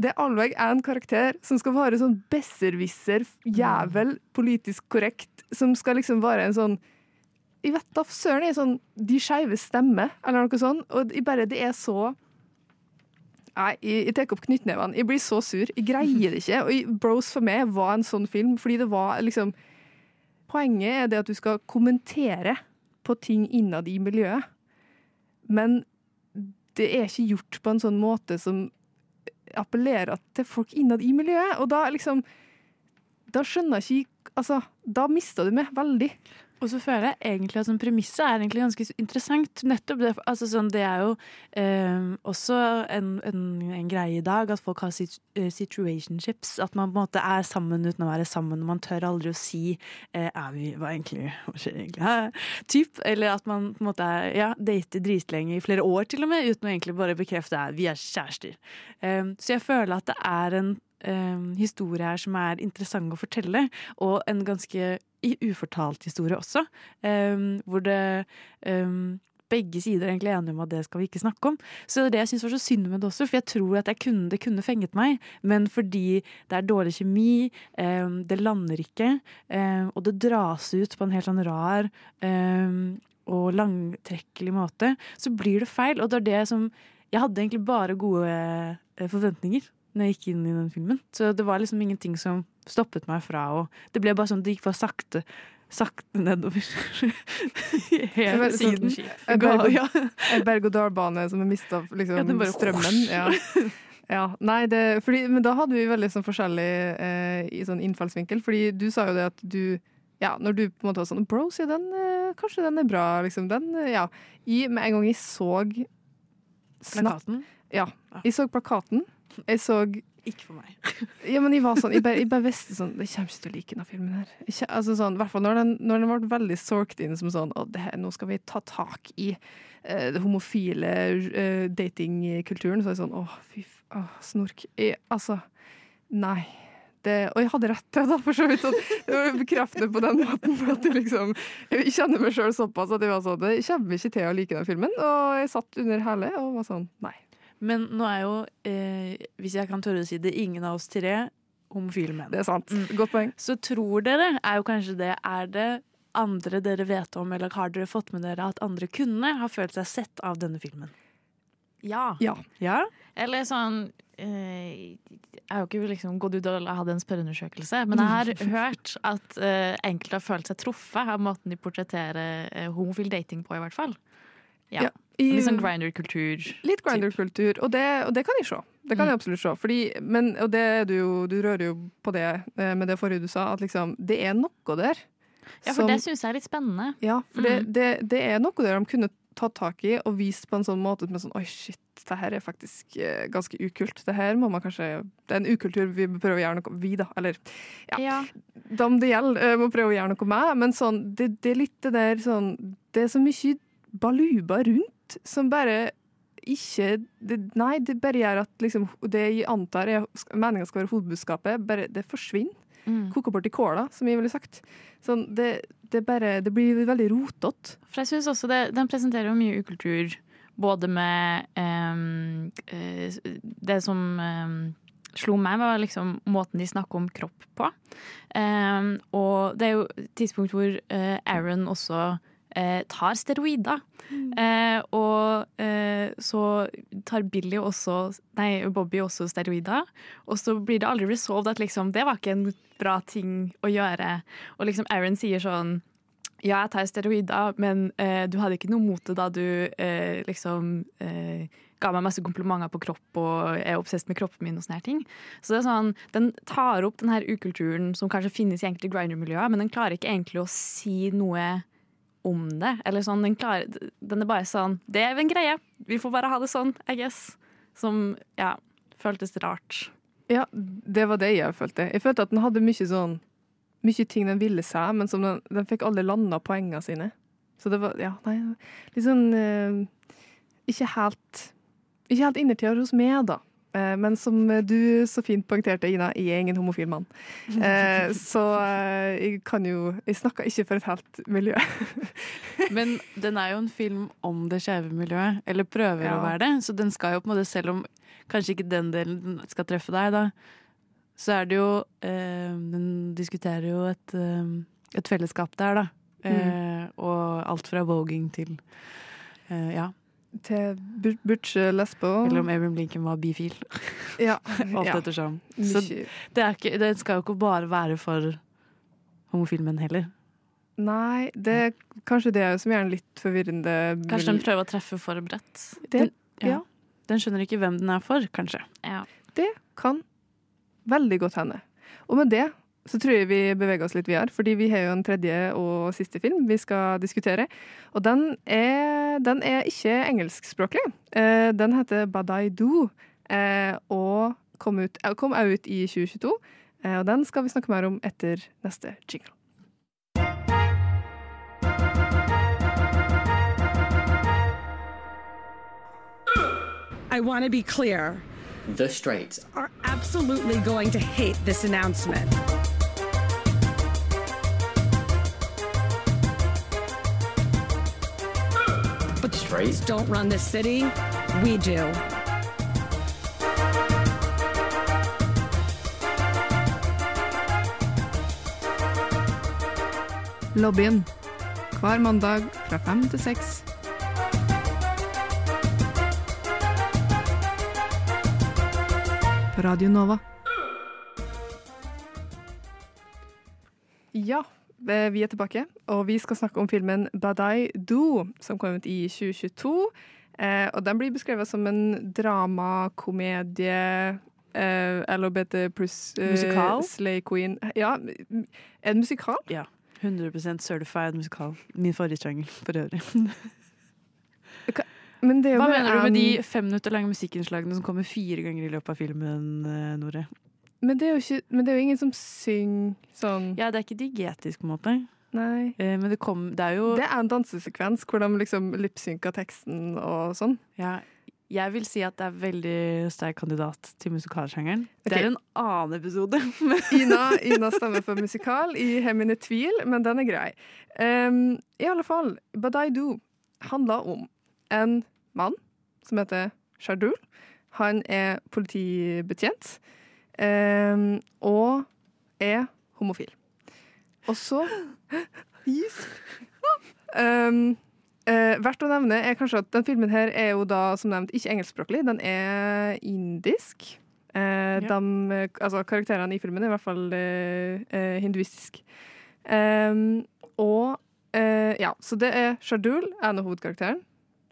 det er en karakter som skal være sånn besserwisser, jævel, politisk korrekt, som skal liksom være en sånn Jeg vet da søren, er sånn De skeive stemmer, eller noe sånt. Og jeg bare, det er så Nei, jeg, jeg tar opp knyttnevene. Jeg blir så sur. Jeg greier det ikke. Og Bros for meg var en sånn film, fordi det var liksom poenget er det at du skal kommentere på ting innad i miljøet. Men det er ikke gjort på en sånn måte som appellerer til folk innad i miljøet. Og da liksom Da skjønner jeg ikke Altså, da mister du meg veldig.
Og så føler jeg egentlig at sånn premisset er egentlig ganske interessant. Nettopp det, altså sånn, det er jo eh, også en, en, en greie i dag at folk har eh, situationships. At man på en måte er sammen uten å være sammen. og Man tør aldri å si eh, er vi, hva egentlig, hva skjer egentlig her? Typ, eller at man på en måte er, ja, dater dritlenge i flere år til og med, uten å egentlig bare bekrefte at vi er kjærester. Eh, så jeg føler at det er en eh, historie her som er interessant å fortelle, og en ganske ufortalt historie også, eh, hvor det eh, begge sider er egentlig enige om at det skal vi ikke snakke om. Så det er jeg syns var så synd med det også, for jeg tror at jeg kunne, det kunne fenget meg, men fordi det er dårlig kjemi, eh, det lander ikke, eh, og det dras ut på en helt sånn rar eh, og langtrekkelig måte, så blir det feil. Og det er det som Jeg hadde egentlig bare gode forventninger når jeg gikk inn i den filmen. Så det var liksom ingenting som stoppet meg fra å Det ble bare sånn det gikk bare sakte. Sakte nedover. Hele siden.
sånn- En berg-
ja.
en berg-og-dal-bane som har mista liksom,
Ja, bare-
strømmen. Ja. Ja, nei, det, fordi, men da hadde vi veldig sånn forskjellig eh, i sånn innfallsvinkel. Fordi du sa jo det at du Ja, når du på en måte var sånn Bro, sier den eh, Kanskje den er bra, liksom. Den, eh, ja. I, med en gang jeg så
Plakaten?
Ja. Jeg så plakaten. Jeg så
Ikke for meg.
Ja, men jeg var sånn Jeg bare, jeg bare visste sånn Jeg kommer ikke til å like denne filmen her. Jeg altså sånn, hvert fall når den, når den ble veldig sorked inn som sånn Å, det her, nå skal vi ta tak i uh, det homofile uh, datingkulturen. Så er jeg sånn Å, fy. Å, snork. Jeg, altså Nei. Det, og jeg hadde rett til det, for så vidt. Sånn, bekreftende på den måten. At jeg liksom Jeg kjenner meg sjøl såpass at jeg var sånn Det kommer ikke til å like den filmen. Og jeg satt under hele og var sånn Nei.
Men nå er jo, eh, hvis jeg kan tørre å si det, ingen av oss tre homofile menn.
Det er sant. Godt poeng.
Så tror dere, er jo kanskje det, er det andre dere vet om, eller har dere fått med dere at andre kunne ha følt seg sett av denne filmen?
Ja.
Ja.
Ja?
Eller sånn eh, Jeg har jo ikke liksom gått ut og hatt en spørreundersøkelse, men jeg har hørt at eh, enkelte har følt seg truffet av måten de portretterer eh, homofil dating på, i hvert fall. Ja.
Ja, i-
Litt sånn grinder-kultur.
Litt grinder-kultur, og, det- og det kan jeg se. Det kan jeg absolutt se. Fordi, men, og det du, du rører jo på det eh, med det forrige du sa, at liksom, det er noe der.
Ja, for
som-
det syns jeg er litt spennende.
Ja, for det,
Mm.
det, det er noe der de kunne tatt tak i og vist på en sånn måte med sånn Oi, shit, det her er faktisk eh, ganske ukult. Det her må man kanskje Det er en ukultur vi prøver å gjøre noe Vi, da. Eller ja.
Ja.
De det gjelder, eh, må prøve å gjøre noe med. Men sånn, det, det er litt det der sånn Det er så mye baluba rundt som bare ikke det, Nei, det bare gjør at liksom, det jeg antar er meninga skal være hovedbudskapet, bare det forsvinner.
Mm.
Koker bort i kåla, som jeg ville sagt. Sånn, det, det, bare, det blir veldig rotete.
For jeg synes også det, Den presenterer jo mye ukultur, både med ehm, eh, Det som ehm, slo meg, var liksom måten de snakker om kropp på. Ehm, og det er jo et tidspunkt hvor eh, Aaron også eh, tar steroider. Eh, og eh, så tar Billy også Nei, Bobby også steroider. Og så blir det aldri resolved at liksom, det var ikke en bra ting å gjøre. Og liksom Aaron sier sånn ja, jeg tar steroider, men eh, du hadde ikke noe mot det da du eh, liksom eh, ga meg masse komplimenter på kropp og er obsess med kroppen min og sånne her ting. Så det er sånn, Den tar opp den her ukulturen som kanskje finnes i enkelte grinder-miljøer, men den klarer ikke egentlig å si noe om det. Eller sånn, den, klarer, den er bare sånn Det er en greie. Vi får bare ha det sånn, I guess. Som ja, føltes rart.
Ja, det var det jeg følte. Jeg følte at den hadde mye sånn Mye ting den ville seg, men som den, den fikk aldri landa poengene sine. Så det var Ja, nei Litt sånn eh, Ikke helt Ikke helt innertier hos meg, da. Eh, men som du så fint poengterte, Ina, jeg er ingen homofil mann. Eh, så eh, jeg kan jo Jeg snakker ikke for et helt miljø.
Men den er jo en film om det skeive miljøet, eller prøver
Ja.
å være det. Så den skal jo på en måte, selv om kanskje ikke den delen skal treffe deg, da, så er det jo Den diskuterer jo et, et fellesskap der, da. Mm. og alt fra voging til ja.
Til Butch Lesbo.
Eller om Abraham Lincoln var bifil.
Ja.
Alt
ja.
ettersom. Så det, er ikke, det skal jo ikke bare være for homofile menn heller.
Nei, det er kanskje det som gjør den litt forvirrende.
Kanskje den prøver å treffe for bredt.
Den,
Ja.
ja.
Den skjønner ikke hvem den er for, kanskje.
Ja.
Det kan veldig godt hende. Og med det så tror jeg vi beveger oss litt videre, fordi vi har jo en tredje og siste film vi skal diskutere. Og den er, den er ikke engelskspråklig. Eh, den heter Badai Do, eh, og kom, ut, eh, kom ut i 2022. Eh, og den skal vi snakke mer om etter neste jingle.
I want to be clear.
The Straits.
Are absolutely going to hate this announcement. But the
Straight?
Straits don't run this city. We do.
Lobbyen. Hver mandag fra fem til seks. På Radio Nova. Ja, vi er tilbake, og vi skal snakke om filmen Badai Do, som kom ut i 2022. Eh, og den blir beskrevet som en dramakomedie eh, LHBT pluss eh,
Musikal?
Slay Queen. Ja, en musikal?
Ja. 100% certified musikal. Min favorittsjanger for øvrig.
Men det
Hva mener du med de fem minutter lange musikkinnslagene som kommer fire ganger i løpet av filmen, eh, Nore?
Men det, er jo ikke, men det er jo ingen som synger sånn
Ja, det er ikke digetisk, på en måte.
Nei.
Eh, men det, kom, det er jo
Det er en dansesekvens hvor de liksom lipsynker teksten og sånn.
Ja, jeg vil si at det er veldig sterk kandidat til musikalsjangeren. Det er en annen episode.
Ina, Ina stemmer for musikal. i Hemine mine tvil, men den er grei. Um, I alle fall, Badai Do handler om en mann som heter Shardul. Han er politibetjent og er homofil. Og så Yes. Um, eh, verdt å nevne er kanskje at den filmen her er jo da som nevnt ikke engelskspråklig. Den er indisk. Eh,
Ja.
eh, altså karakterene i filmen er i hvert fall eh, eh, hinduistisk. Um, og eh, ja, så det er Shardul, en av hovedkarakteren.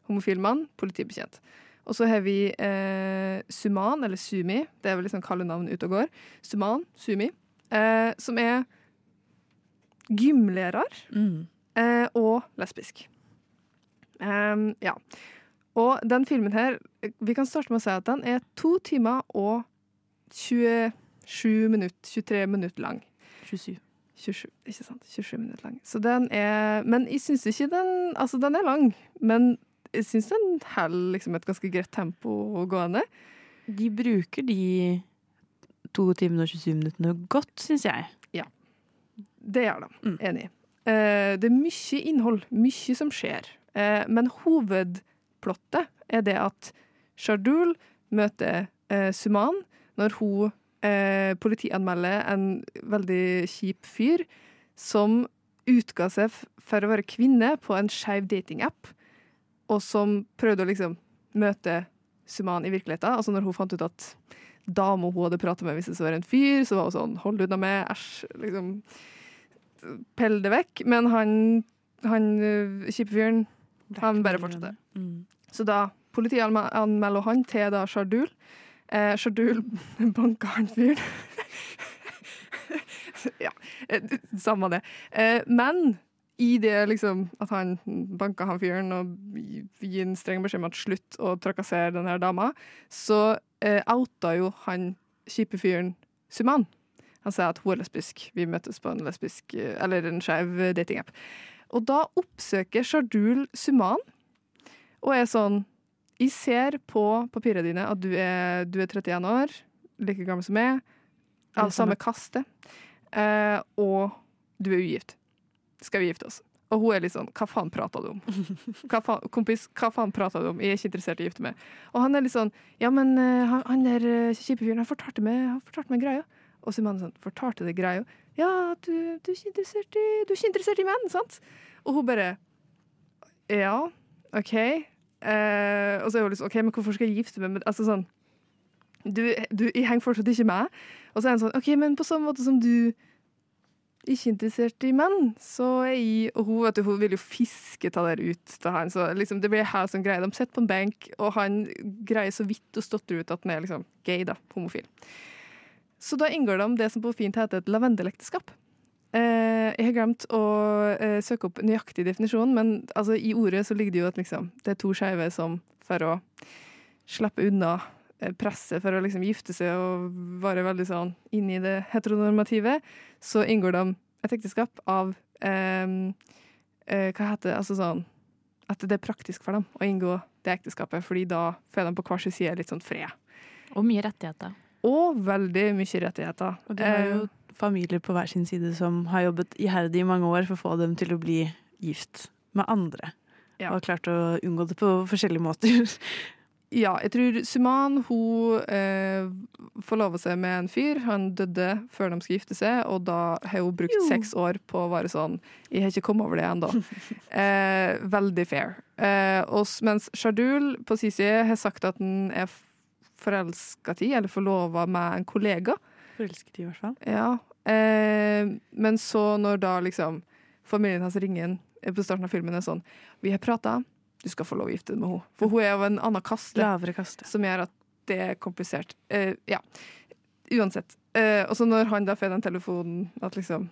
Homofil mann, politibetjent. Og så har vi eh, Suman, eller Sumi, det er vel liksom kallenavn ute og går. Suman, Sumi, eh, som er gymlærer
Mm.
eh, og lesbisk. Um, ja. Og den filmen her, vi kan starte med å si at den er to timer og 27 minutter, 23 minutter lang.
27.
27, ikke sant? 27 minutter lang. Så den er Men jeg syns ikke den Altså, den er lang, men jeg syns den holder liksom et ganske greit tempo gående.
De bruker de to timene og 27 minuttene godt, syns jeg.
Ja. Det gjør de. Enig. Uh, det er mye innhold, mye som skjer. Uh, men hovedplottet er det at Shardul møter uh, Suman når hun politianmelder en veldig kjip fyr som utga seg for å være kvinne på en skeiv datingapp, og som prøvde å liksom møte Suman i virkeligheten. Altså når hun fant ut at dama hun hadde pratet med, hvis det var en fyr, så var hun sånn 'hold unna meg', æsj. Liksom, Pell det vekk. Men han, han øh, kjipe fyren, han bare fortsatte.
Mm.
Så da politianmelder han til da Shardul. Eh, Shardul banka han fyren. ja, eh, samme det. Eh, men i det liksom at han banka han fyren og gi- gir en streng beskjed om at slutt å trakassere den her dama, så eh, outa jo han kjipe fyren Suman. Han sier at hun er lesbisk. Vi møtes på en lesbisk eh, Eller en skeiv datingapp. Og da oppsøker Shardul Suman og er sånn Jeg ser på papirene dine at du er, du er 31 år, like gammel som meg, av
samme-
samme kaste, eh, og du er ugift. Skal vi gifte oss? Og hun er litt sånn Hva faen prata du om? Hva faen, kompis, hva faen prata du om? Jeg er ikke interessert i å gifte meg. Og han er litt sånn Ja, men eh, han, han der uh, kjipe fyren, han fortalte meg, meg greia. Og så er mannen sånn Fortalte deg greia? Ja, du, du, er ikke interessert i, du er ikke interessert i menn, sant? Og hun bare Ja, OK. Eh, og så er hun liksom OK, men hvorfor skal jeg gifte meg med Altså sånn du, du, Jeg henger fortsatt ikke med. Og så er han sånn OK, men på samme måte som du ikke interessert i menn, så er jeg Og hun, du, hun vil jo fiske ta der ut til han. Så liksom, det blir her sånn greie. De sitter på en benk, og han greier så vidt å stotre ut at han er liksom gay, da. Homofil. Så da inngår de det som på fint heter et lavendelekteskap. Eh, jeg har glemt å eh, søke opp nøyaktig definisjon, men altså, i ordet så ligger det jo at liksom, det er to skeive som for å slippe unna presset for å liksom gifte seg og være veldig sånn inne i det heteronormative, så inngår de et ekteskap av eh, eh, Hva heter det? Altså sånn At det er praktisk for dem å inngå det ekteskapet, fordi da får de på hver sin side litt sånn fred.
Og mye rettigheter.
Og veldig mye rettigheter.
Og det er jo
Eh,
familier på hver sin side som har jobbet iherdig i mange år for å få dem til å bli gift med andre. Og har klart å unngå det på forskjellige måter.
Ja, jeg tror Suman hun eh, forlova seg med en fyr. Han døde før de skulle gifte seg, og da har hun brukt
Jo.
seks år på å være sånn Jeg har ikke kommet over det ennå. eh, veldig fair. Eh, og, mens Shardul på sin side har sagt at han er forelska i, eller forlova med en kollega.
Forelsket i hvert fall.
Ja. Eh, men så når da liksom familien hans ringer inn på starten av filmen er sånn Vi har prata, du skal få lov å gifte deg med henne. For hun er av en annen kaste.
Lavere kaste.
Som gjør at det er komplisert. Uh, ja. Uansett. Uh, og så når han da får den telefonen at liksom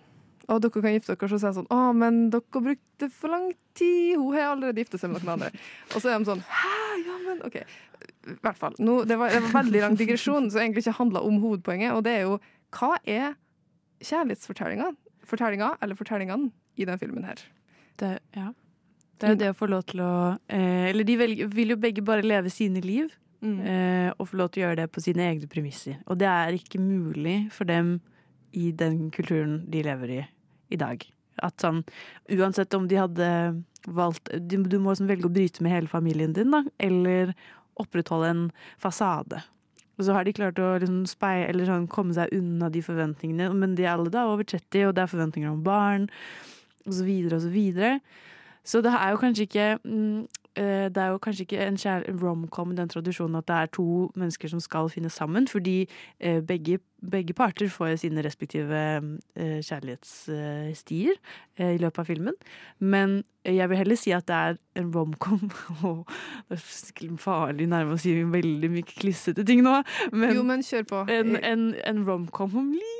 å, dere kan gifte dere, så sier han sånn Å, men dere brukte for lang tid. Hun har allerede gifta seg med noen andre. Og så er de sånn Hæ, ja, men OK. I hvert fall. Nå, det, var, det var veldig lang digresjon som egentlig ikke handla om hovedpoenget, og det er jo hva er kjærlighetsfortellinga? Fortellinga, eller fortellingene, i den filmen her?
Det, ja. Det er jo det å få lov til å eh, Eller de velger, vil jo begge bare leve sine liv. Eh, og få lov til å gjøre det på sine egne premisser. Og det er ikke mulig for dem i den kulturen de lever i i dag. At sånn, uansett om de hadde valgt Du, du må sånn velge å bryte med hele familien din, da, eller opprettholde en fasade. Og så har de klart å liksom speie, eller sånn, komme seg unna de forventningene. Men de er alle da over 30, og det er forventninger om barn, og så videre og så videre. Så det er jo kanskje ikke mm, eh, Det er jo kanskje ikke en romcom den tradisjonen at det er to mennesker som skal finne sammen, fordi eh, begge, begge parter får sine respektive eh, kjærlighetsstier i løpet av filmen. Men jeg vil heller si at det er en romcom. og det er farlig nærme å si veldig mye klissete ting nå. Men,
Jo, men kjør på.
En, en, en romcom om livet.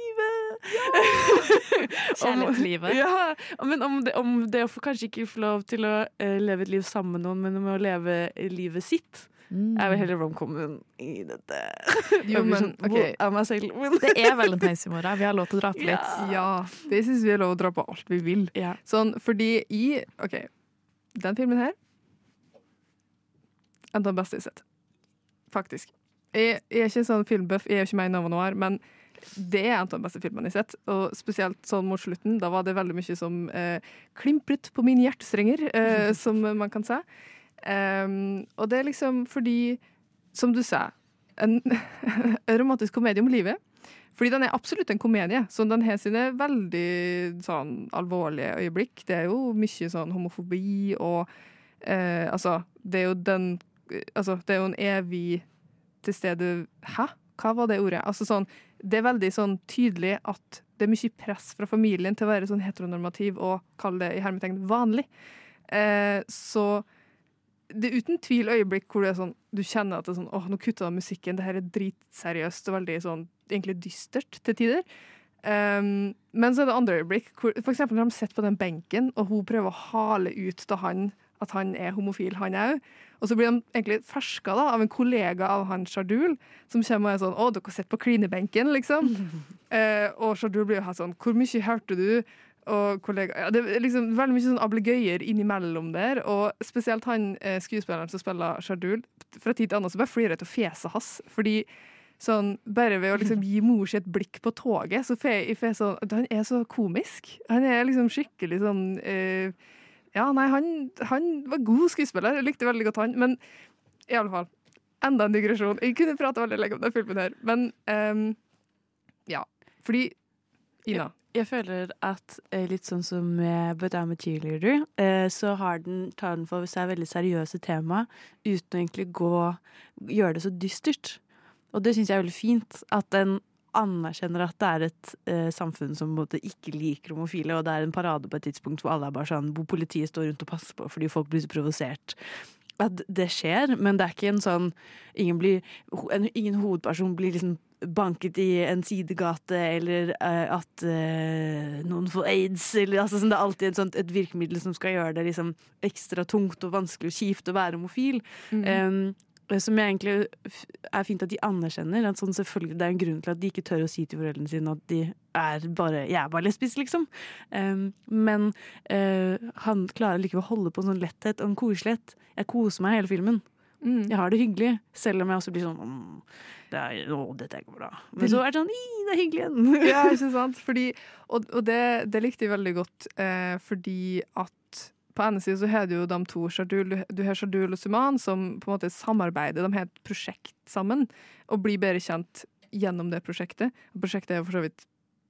Kjærlighetslivet.
Om, ja, men om det, om det å få kanskje ikke få lov til å eh, leve et liv sammen med noen, men om å leve livet sitt. Jeg vil heller romcomen i dette.
Jo, men,
sånn,
ok.
er meg selv? Men-
Det er valentines i morgen. Vi har lov til å dra på litt.
Ja, det syns vi er lov å dra på alt vi vil. Sånn, fordi i OK, den filmen her En av de beste jeg har sett. Faktisk. Jeg, jeg er ikke sånn filmbuff, jeg er jo ikke med i Nova Noir, men det er en av de beste filmene jeg har sett. Og spesielt sånn mot slutten. Da var det veldig mye som eh, klimpret på mine hjertestrenger, eh, som man kan si. Um, og det er liksom fordi, som du sa, en romantisk komedie om livet. Fordi den er absolutt en komedie, så den har sine veldig sånn alvorlige øyeblikk. Det er jo mye sånn homofobi og eh, Altså, det er jo den Altså, det er jo en evig til stede Hæ? Hva var det ordet? Altså sånn Det er veldig sånn tydelig at det er mye press fra familien til å være sånn heteronormativ og kalle det i hermetegn vanlig. Eh, så det er uten tvil øyeblikk hvor det er sånn, du kjenner at det er sånn, åh, nå kutta de musikken, det her er dritseriøst og veldig sånn, egentlig dystert til tider. Um, men så er det andre øyeblikk, hvor, for eksempel når de sitter på den benken, og hun prøver å hale ut til han at han er homofil, han òg. Og så blir de egentlig ferska da, av en kollega av han Shardul, som kommer og er sånn 'Å, dere sitter på klinebenken', liksom. Eh, og Shardul blir jo helt sånn 'Hvor mye hørte du?' Og kollega, ja, det er liksom veldig mye sånn ablegøyer innimellom der. Og spesielt han eh, skuespilleren som spiller Shardul, fra tid til annen så bare flirer jeg til fjeset hans. Fordi sånn, bare ved å liksom gi mor si et blikk på toget, så får jeg sånn Han er så komisk. Han er liksom skikkelig sånn eh, Ja, nei, han, han var god skuespiller. Jeg likte veldig godt han. Men i alle fall. Enda en digresjon. Jeg kunne prate veldig lenge om den filmen her, men um, ja. Fordi Ina.
Jeg føler at eh, litt sånn som med But I'm a Cheerleader, eh, så har den, tar den for seg veldig seriøse tema uten å egentlig gå gjøre det så dystert. Og det syns jeg er veldig fint. At den anerkjenner at det er et eh, samfunn som måte ikke liker homofile, og det er en parade på et tidspunkt hvor alle er bare sånn, hvor politiet står rundt og passer på fordi folk blir så provosert. At det skjer, men det er ikke en sånn Ingen, blir, en, ingen hovedperson blir liksom banket i en sidegate, eller uh, at uh, noen får aids, eller altså, sånn, Det er alltid sånt, et virkemiddel som skal gjøre det liksom, ekstra tungt og vanskelig og kjipt å være homofil. Um, som jeg egentlig er fint at de anerkjenner. At sånn selvfølgelig Det er en grunn til at de ikke tør å si til foreldrene sine at de er bare, jeg er bare lesbisk, liksom. Um, men uh, han klarer likevel å holde på en sånn letthet og en koselighet. Jeg koser meg hele filmen. Jeg har det hyggelig, selv om jeg også blir sånn mmm, det er, å, dette går bra. Men så er det sånn «Ii, det er hyggelig igjen.
ja, ikke sant? Fordi, og og det, det likte jeg veldig godt, eh, fordi at på ene siden så har du jo de to, Shardul, du- har Shardul og Suman, som på en måte samarbeider. De har et prosjekt sammen, og blir bedre kjent gjennom det prosjektet. Og prosjektet er jo for så vidt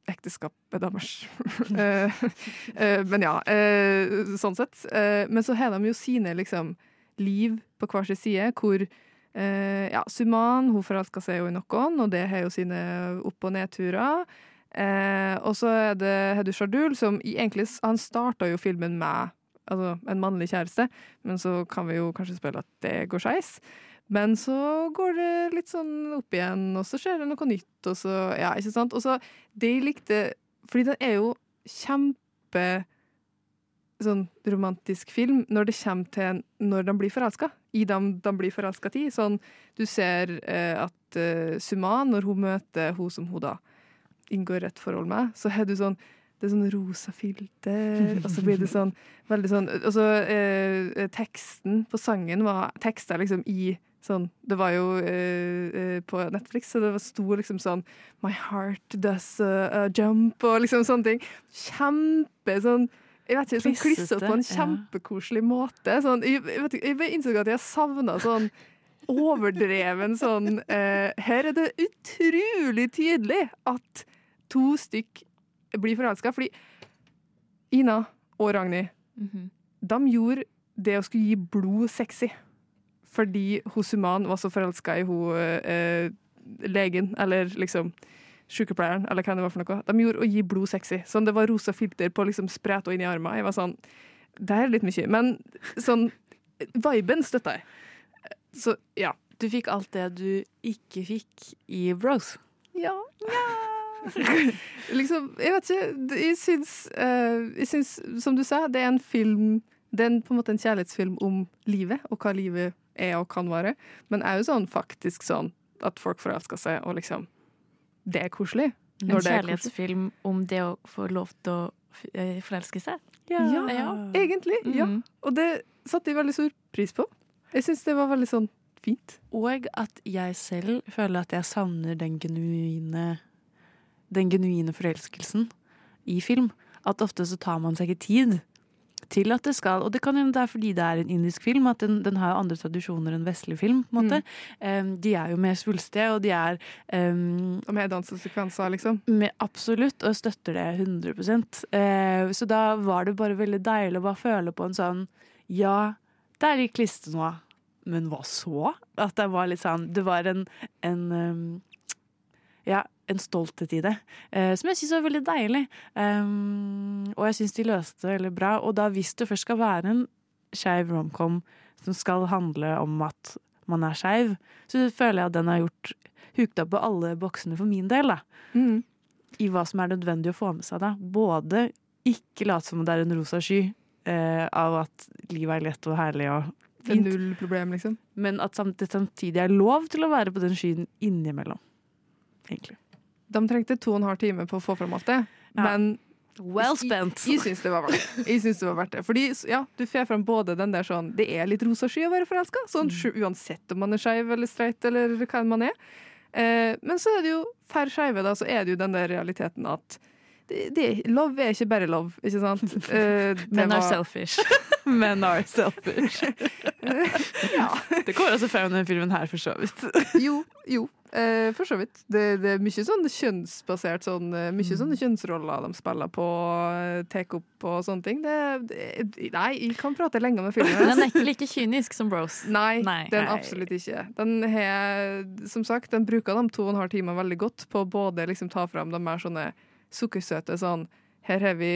ekteskapet deres. Eh, eh, men ja, eh, sånn sett. Men så har de jo sine liksom liv på hver sin side, hvor ja, Suman hun forelsker seg jo i noen, og det har jo sine opp- og nedturer. Og så er det Hedu du Shardul, som egentlig Han starta jo filmen med altså, en mannlig kjæreste, men så kan vi jo kanskje spille at det går skeis. Men så går det litt sånn opp igjen, og så skjer det noe nytt, og så Ja, ikke sant? Og så Det jeg likte Fordi den er jo kjempe sånn romantisk film når det kommer til når de blir forelska. I dem de blir forelska i. Sånn, du ser eh, at eh, Suman, når hun møter hun som hun da inngår et forhold med, så har du sånn det er sånn rosa filter, og så blir det sånn veldig sånn Og så eh, teksten på sangen var teksta liksom i sånn Det var jo eh, eh, på Netflix, så det var sto liksom sånn My heart does a, a jump, og liksom sånne ting. Kjempe sånn jeg vet ikke, sånn klissete på en kjempekoselig måte. Sånn, jeg, vet jeg innså at jeg savna sånn overdreven sånn eh, Her er det utrolig tydelig at to stykk blir forelska. Fordi Ina og Ragnhild, de gjorde det å skulle gi blod sexy. Fordi Suman var så forelska i hun eh, legen, eller liksom sykepleieren, eller hva det var for noe. De gjorde å gi blod sexy. Sånn det var rosa filter på liksom og inn i armen. Jeg var sånn Det er litt mye. Men sånn Viben støtta jeg. Så ja.
Du fikk alt det du ikke fikk i Bros.
Ja. liksom, jeg vet ikke. Jeg syns, uh, jeg syns, som du sa, det er en film Det er en, på en måte en kjærlighetsfilm om livet, og hva livet er og kan være. Men er jo sånn faktisk sånn at folk forelsker seg, og liksom Det er koselig.
En
kjærlighetsfilm det koselig.
om det å få lov til å eh, forelske seg.
Ja, egentlig. Ja.
Mm.
Og det satte jeg veldig stor pris på. Jeg syns det var veldig sånn fint.
Og at jeg selv føler at jeg savner den genuine Den genuine forelskelsen i film. At ofte så tar man seg ikke tid til at det skal Og det kan hende det er fordi det er en indisk film, at den, den har andre tradisjoner enn vestlig film. på en måte. Um, de er jo mer svulstige, og de er um,
Og med dansesekvenser, liksom?
Med, absolutt, og støtter det 100 uh, Så da var det bare veldig deilig å bare føle på en sånn Ja, det er litt kliste nå, men hva så? At det var litt sånn Det var en, en um, ja, en stolthet i det, eh, som jeg syns var veldig deilig. Um, og jeg syns de løste det veldig bra. Og da hvis det først skal være en skeiv romcom som skal handle om at man er skeiv, så føler jeg at den har gjort hukt opp på alle boksene for min del.
Mm.
I hva som er nødvendig å få med seg. da. Både ikke late som det er en rosa sky eh, av at livet er lett og herlig og
er null problem, liksom.
men at det samtidig er lov til å være på den skyen innimellom. Egentlig.
De trengte to og en halv time på å få fram alt det,
Ja.
men
Well spent.
Jeg, jeg syns det var verdt det. Jeg synes det var verdt det. Fordi ja, du får fram både den der sånn Det er litt rosa sky å være forelska, sånn, uansett om man er skeiv eller streit eller hva man er. Eh, men så er det jo for skeive, da, så er det jo den der realiteten at Love er ikke bare love, ikke sant? Uh,
Men
are
selfish.
Men are selfish.
ja.
Det kommer også frem i denne filmen her, for så vidt.
Jo, jo. Uh, for så vidt. Det, det er mye sånn kjønnsbasert sånn, eh, Mye sånne kjønnsroller de spiller på, tar opp og sånne ting. Det, det, nei, jeg kan prate lenge om den filmen.
Den er ikke like kynisk som Bros.
Nei,
Nei.
den
Nei.
absolutt ikke. Den har, som sagt, den bruker de to og en halv time veldig godt på både liksom ta fram de mer sånne sukkersøte sånn her har vi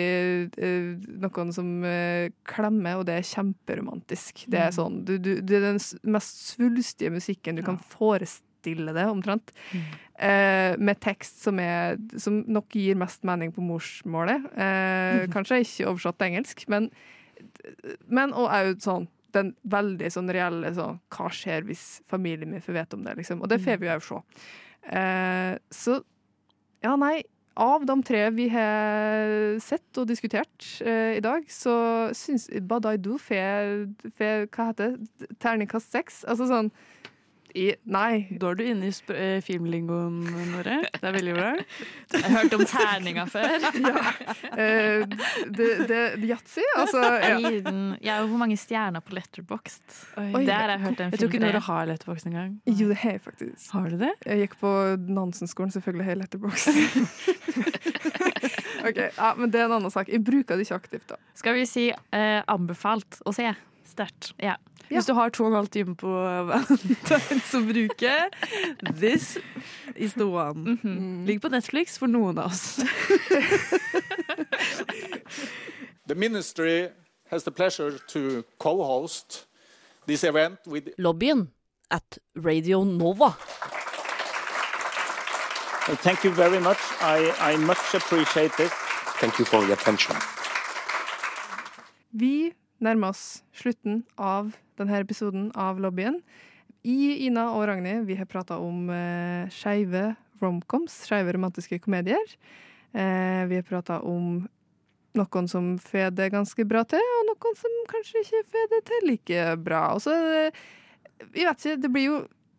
uh, noen som uh, klemmer, og det er kjemperomantisk. Det er
Mm.
sånn, du, du, det er den mest svulstige musikken du kan forestille deg, omtrent.
Mm.
Uh, med tekst som, er, som nok gir mest mening på morsmålet. Mm. kanskje ikke oversatt til engelsk, men, men og òg sånn den veldig sånn reelle sånn Hva skjer hvis familien min får vite om det? liksom? Og det får vi jo se. Eh, så ja, nei. Av de tre vi har sett og diskutert eh, i dag, så syns Badaidu Du får- Hva heter det? Terningkast seks? Altså sånn i, Nei.
Da er du inne i sp- eh, filmlingoen, Nore. Det er veldig bra.
Jeg har hørt om terninger før.
Eh, det, det, Yatzy, altså ja.
Jeg, gir den, jeg har jo hvor mange stjerner på Letterboxd.
Oi.
Der har jeg hørt en
Jeg tror ikke Nore har Letterboxd engang.
Jo, det har jeg faktisk.
Har du det?
Jeg gikk på Nansen-skolen, selvfølgelig har jeg Letterboxed. ok, ja, Men det er en annen sak. Jeg bruker det ikke aktivt, da.
Skal vi si eh, anbefalt å se?
Sterkt.
Ja.
Hvis du har to og en halv time på Valentine's å bruke, this is the one. Ligger på Netflix for noen av oss.
The ministry has the pleasure to co-host this event with
Lobbyen at Radio Nova.
Well, thank you very much. I, I much appreciate this.
Thank you for your attention.
Vi nærmer oss slutten av denne episoden av Lobbyen. I Ina og Ragnhild vi har prata om eh, skeive romcoms, skeive romantiske komedier. Eh, vi har prata om noen som får det ganske bra til, og noen som kanskje ikke får det til like bra. Og så Vi vet ikke, det blir jo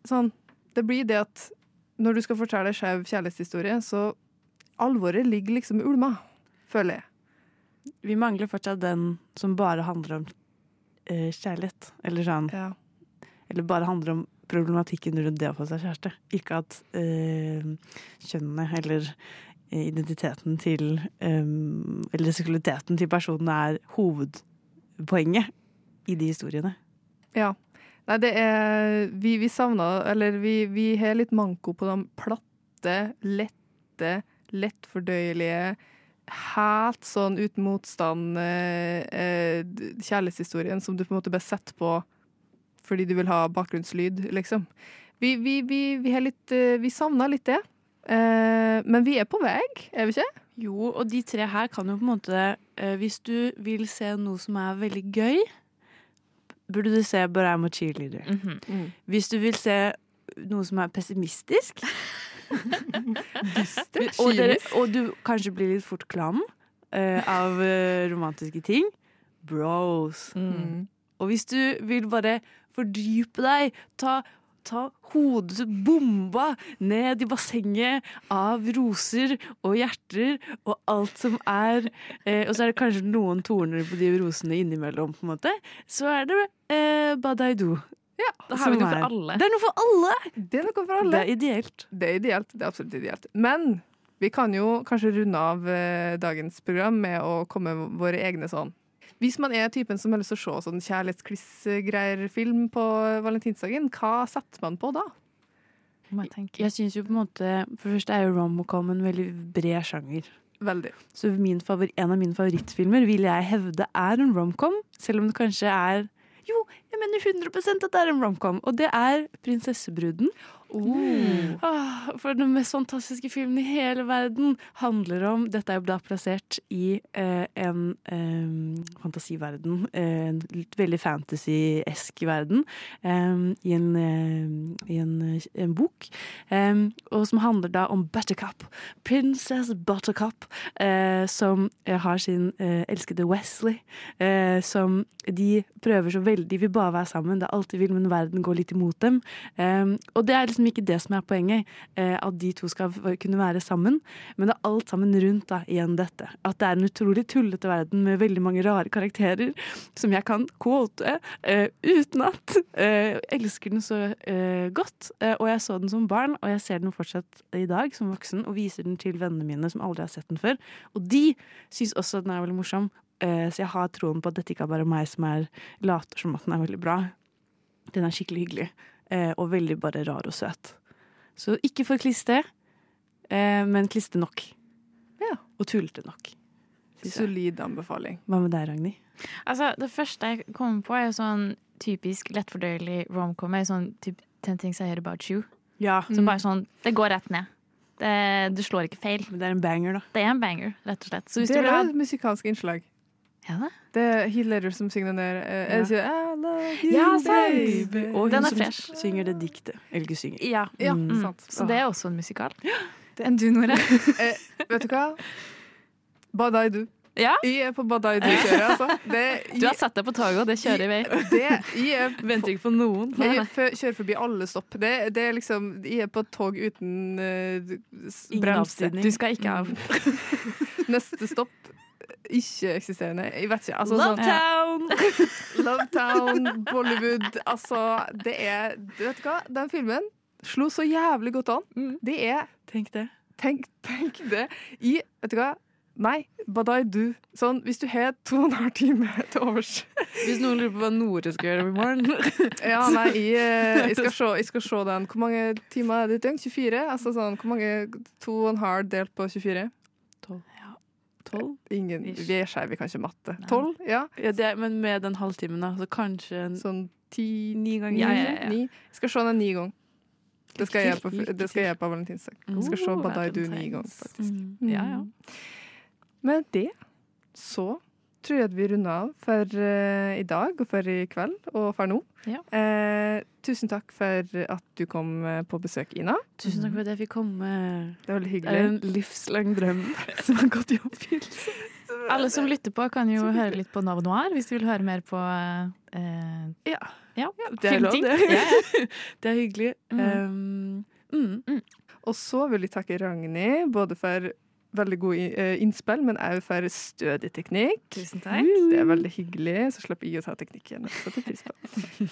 sånn Det blir det at når du skal fortelle skeiv kjærlighetshistorie, så alvoret ligger liksom i ulma, føler jeg.
Vi mangler fortsatt den som bare handler om eh, kjærlighet. Eller sånn Eller bare handler om problematikken rundt det å få seg kjæreste. Ikke at eh, kjønnet eller eh, identiteten til um, Eller seksualiteten til personen er hovedpoenget i de historiene.
Ja. Nei, det er Vi, vi savna Eller vi, vi har litt manko på de platte, lette, lettfordøyelige, helt sånn uten motstand eh, eh, kjærlighetshistorien som du på en måte bare setter på fordi du vil ha bakgrunnslyd, liksom. Vi, vi, vi, vi, har litt, eh, vi savner litt det. Eh, men vi er på vei, er vi ikke?
Jo, og de tre her kan jo på en måte eh, Hvis du vil se noe som er veldig gøy, burde du se But I'm a Cheerleader.
Mhm.
Hvis du vil se noe som er pessimistisk
Dystert,
og, dere, og du kanskje blir litt fort klam uh, av uh, romantiske ting Bros.
Mm.
Og hvis du vil bare fordype deg, ta, ta hodet bomba ned i bassenget av roser og hjerter og alt som er eh, Og så er det kanskje noen torner på de rosene innimellom, på en måte. Så er det eh, Badaidu.
Ja,
Da har vi noe for
er-
alle.
Det er noe for alle!
Det er noe for alle.
Det er ideelt.
Det er ideelt. Det er absolutt ideelt. Men vi kan jo kanskje runde av eh, dagens program med å komme med våre egne sånn Hvis man er typen som har lyst til å se sånn kjærlighetskliss-greier-film på valentinsdagen, hva setter man på da?
Jeg syns jo på en måte For det første er jo rom-com en veldig bred sjanger.
Veldig.
Så min favor, en av mine favorittfilmer vil jeg hevde er en romcom, selv om det kanskje er Jo, jeg mener 100% at det er en romcom, og det er 'Prinsessebruden'. Ah, for den mest fantastiske filmen i hele verden handler om Dette er jo da plassert i eh, en eh, fantasiverden. eh, En veldig fantasy-esk verden. eh, I, en, eh, i en, en bok. eh, og som handler da om Buttercup. Princess Buttercup. som har sin elskede Wesley. som de prøver så veldig De vil bare være sammen. Det er alt de vil, men verden går litt imot dem. Og det er liksom liksom ikke det som er poenget, eh, at de to skal kunne være sammen. Men det er alt sammen rundt da, igjen dette. At det er en utrolig tullete verden med veldig mange rare karakterer som jeg kan quote eh, utenat. Eh, jeg elsker den så eh, godt. Eh, og jeg så den som barn, og jeg ser den fortsatt i dag som voksen, og viser den til vennene mine som aldri har sett den før. Og de syns også at den er veldig morsom. Eh, så jeg har troen på at dette ikke er bare meg som er later som at den er veldig bra. Den er skikkelig hyggelig, eh, og veldig bare rar og søt. Så ikke for kliste, eh, men kliste nok. Og tullete nok.
Solid anbefaling.
Hva med deg, Ragnhild?
Altså, det første jeg kommer på, er jo sånn typisk lettfordøyelig romcom. er Sånn typ Ten Things I Hear About You.
Ja.
Som bare sånn, Det går rett ned. Det, du slår ikke feil.
Men det er en banger, da.
Det er en banger, rett og slett. Så hvis
det
du vil
er
ha
et musikalsk innslag.
Ja, det?
Det er Heath Ledger som synger den der eh, er det ikke, I love you,
Ja, sant.
baby.
Og hun som
fresh.
synger det diktet. Eller ikke synger.
Ja,
Ja,
mm.
sant.
Så det er også en musikal. Enn du, Nora?
Eh, vet du hva? Badai du.
Ja?
Jeg er på Badai du-kjøret, altså. Det,
Du har satt deg på toget, og det kjører i vei.
det, jeg er
Venter ikke på noen.
Jeg kjører forbi alle stopp. Det, det er liksom Jeg er på et tog uten uh, bremse.
Du skal ikke av.
Neste stopp ikke-eksisterende. Jeg vet ikke. Altså,
Love
sånn-
Town!
Love Town, Bollywood Altså, det er Vet Du hva? Den filmen slo så jævlig godt an. Det er
Tenk det.
Tenk, tenk det. I Vet du hva? Nei, badai du. Sånn, hvis du har to og en halv time til overs
Hvis noen lurer på hva Nore skal gjøre i morgen
Ja, nei, jeg, eh, jeg, skal se, jeg skal se den. Hvor mange timer er det i døgn? 24? Altså sånn, hvor mange To og en halv delt på 24?
Tolv?
Ingen,
Ish.
vi er skeive, vi kan ikke matte. Tolv? Ja.
Ja, det, er- men med den halvtimen, da. Så kanskje en
Sånn ti
ni ganger.
Ja,
ja, ja.
Ni. Jeg skal se den ni ganger. Det skal jeg på, det skal jeg på valentinsdag. Jeg skal se
Badaidu
Badai du ni ganger, faktisk.
Mm.
Ja, ja.
Med det så tror jeg at vi runder av for uh, i dag og for i kveld og for nå.
Ja.
Uh, tusen takk for at du kom eh, på besøk, Ina.
Tusen takk for at jeg fikk komme.
Det er veldig
Det er
hyggelig.
en livslang drøm som har gått i oppfyllelse.
Alle som lytter på, kan jo høre litt på Nav Noir hvis de vil høre mer på uh,
Ja.
ja,
Det er lov, det. Det er hyggelig. Um, mm.
Og så vil jeg takke Ragnhild både for veldig gode eh, innspill, men òg for stødig teknikk.
Tusen takk.
Det er veldig hyggelig. Så slipper jeg å ta teknikken.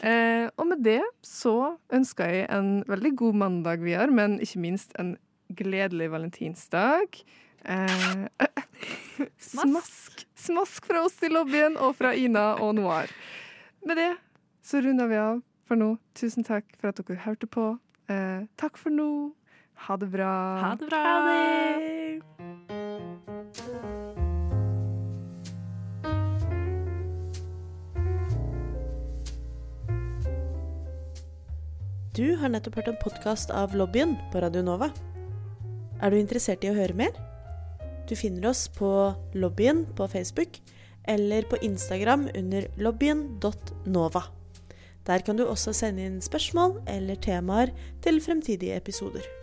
Eh, og med det så ønsker jeg en veldig god mandag videre, men ikke minst en gledelig valentinsdag. Eh, smask. Smask fra oss i lobbyen og fra Ina og Noir. Med det så runder vi av for nå. Tusen takk for at dere hørte på. Eh, takk for nå. Ha det bra.
Ha det bra. Ha det.
Du har nettopp hørt en podkast av Lobbyen på Radio Nova. Er du interessert i å høre mer? Du finner oss på Lobbyen på Facebook eller på Instagram under lobbyen.nova. Der kan du også sende inn spørsmål eller temaer til fremtidige episoder.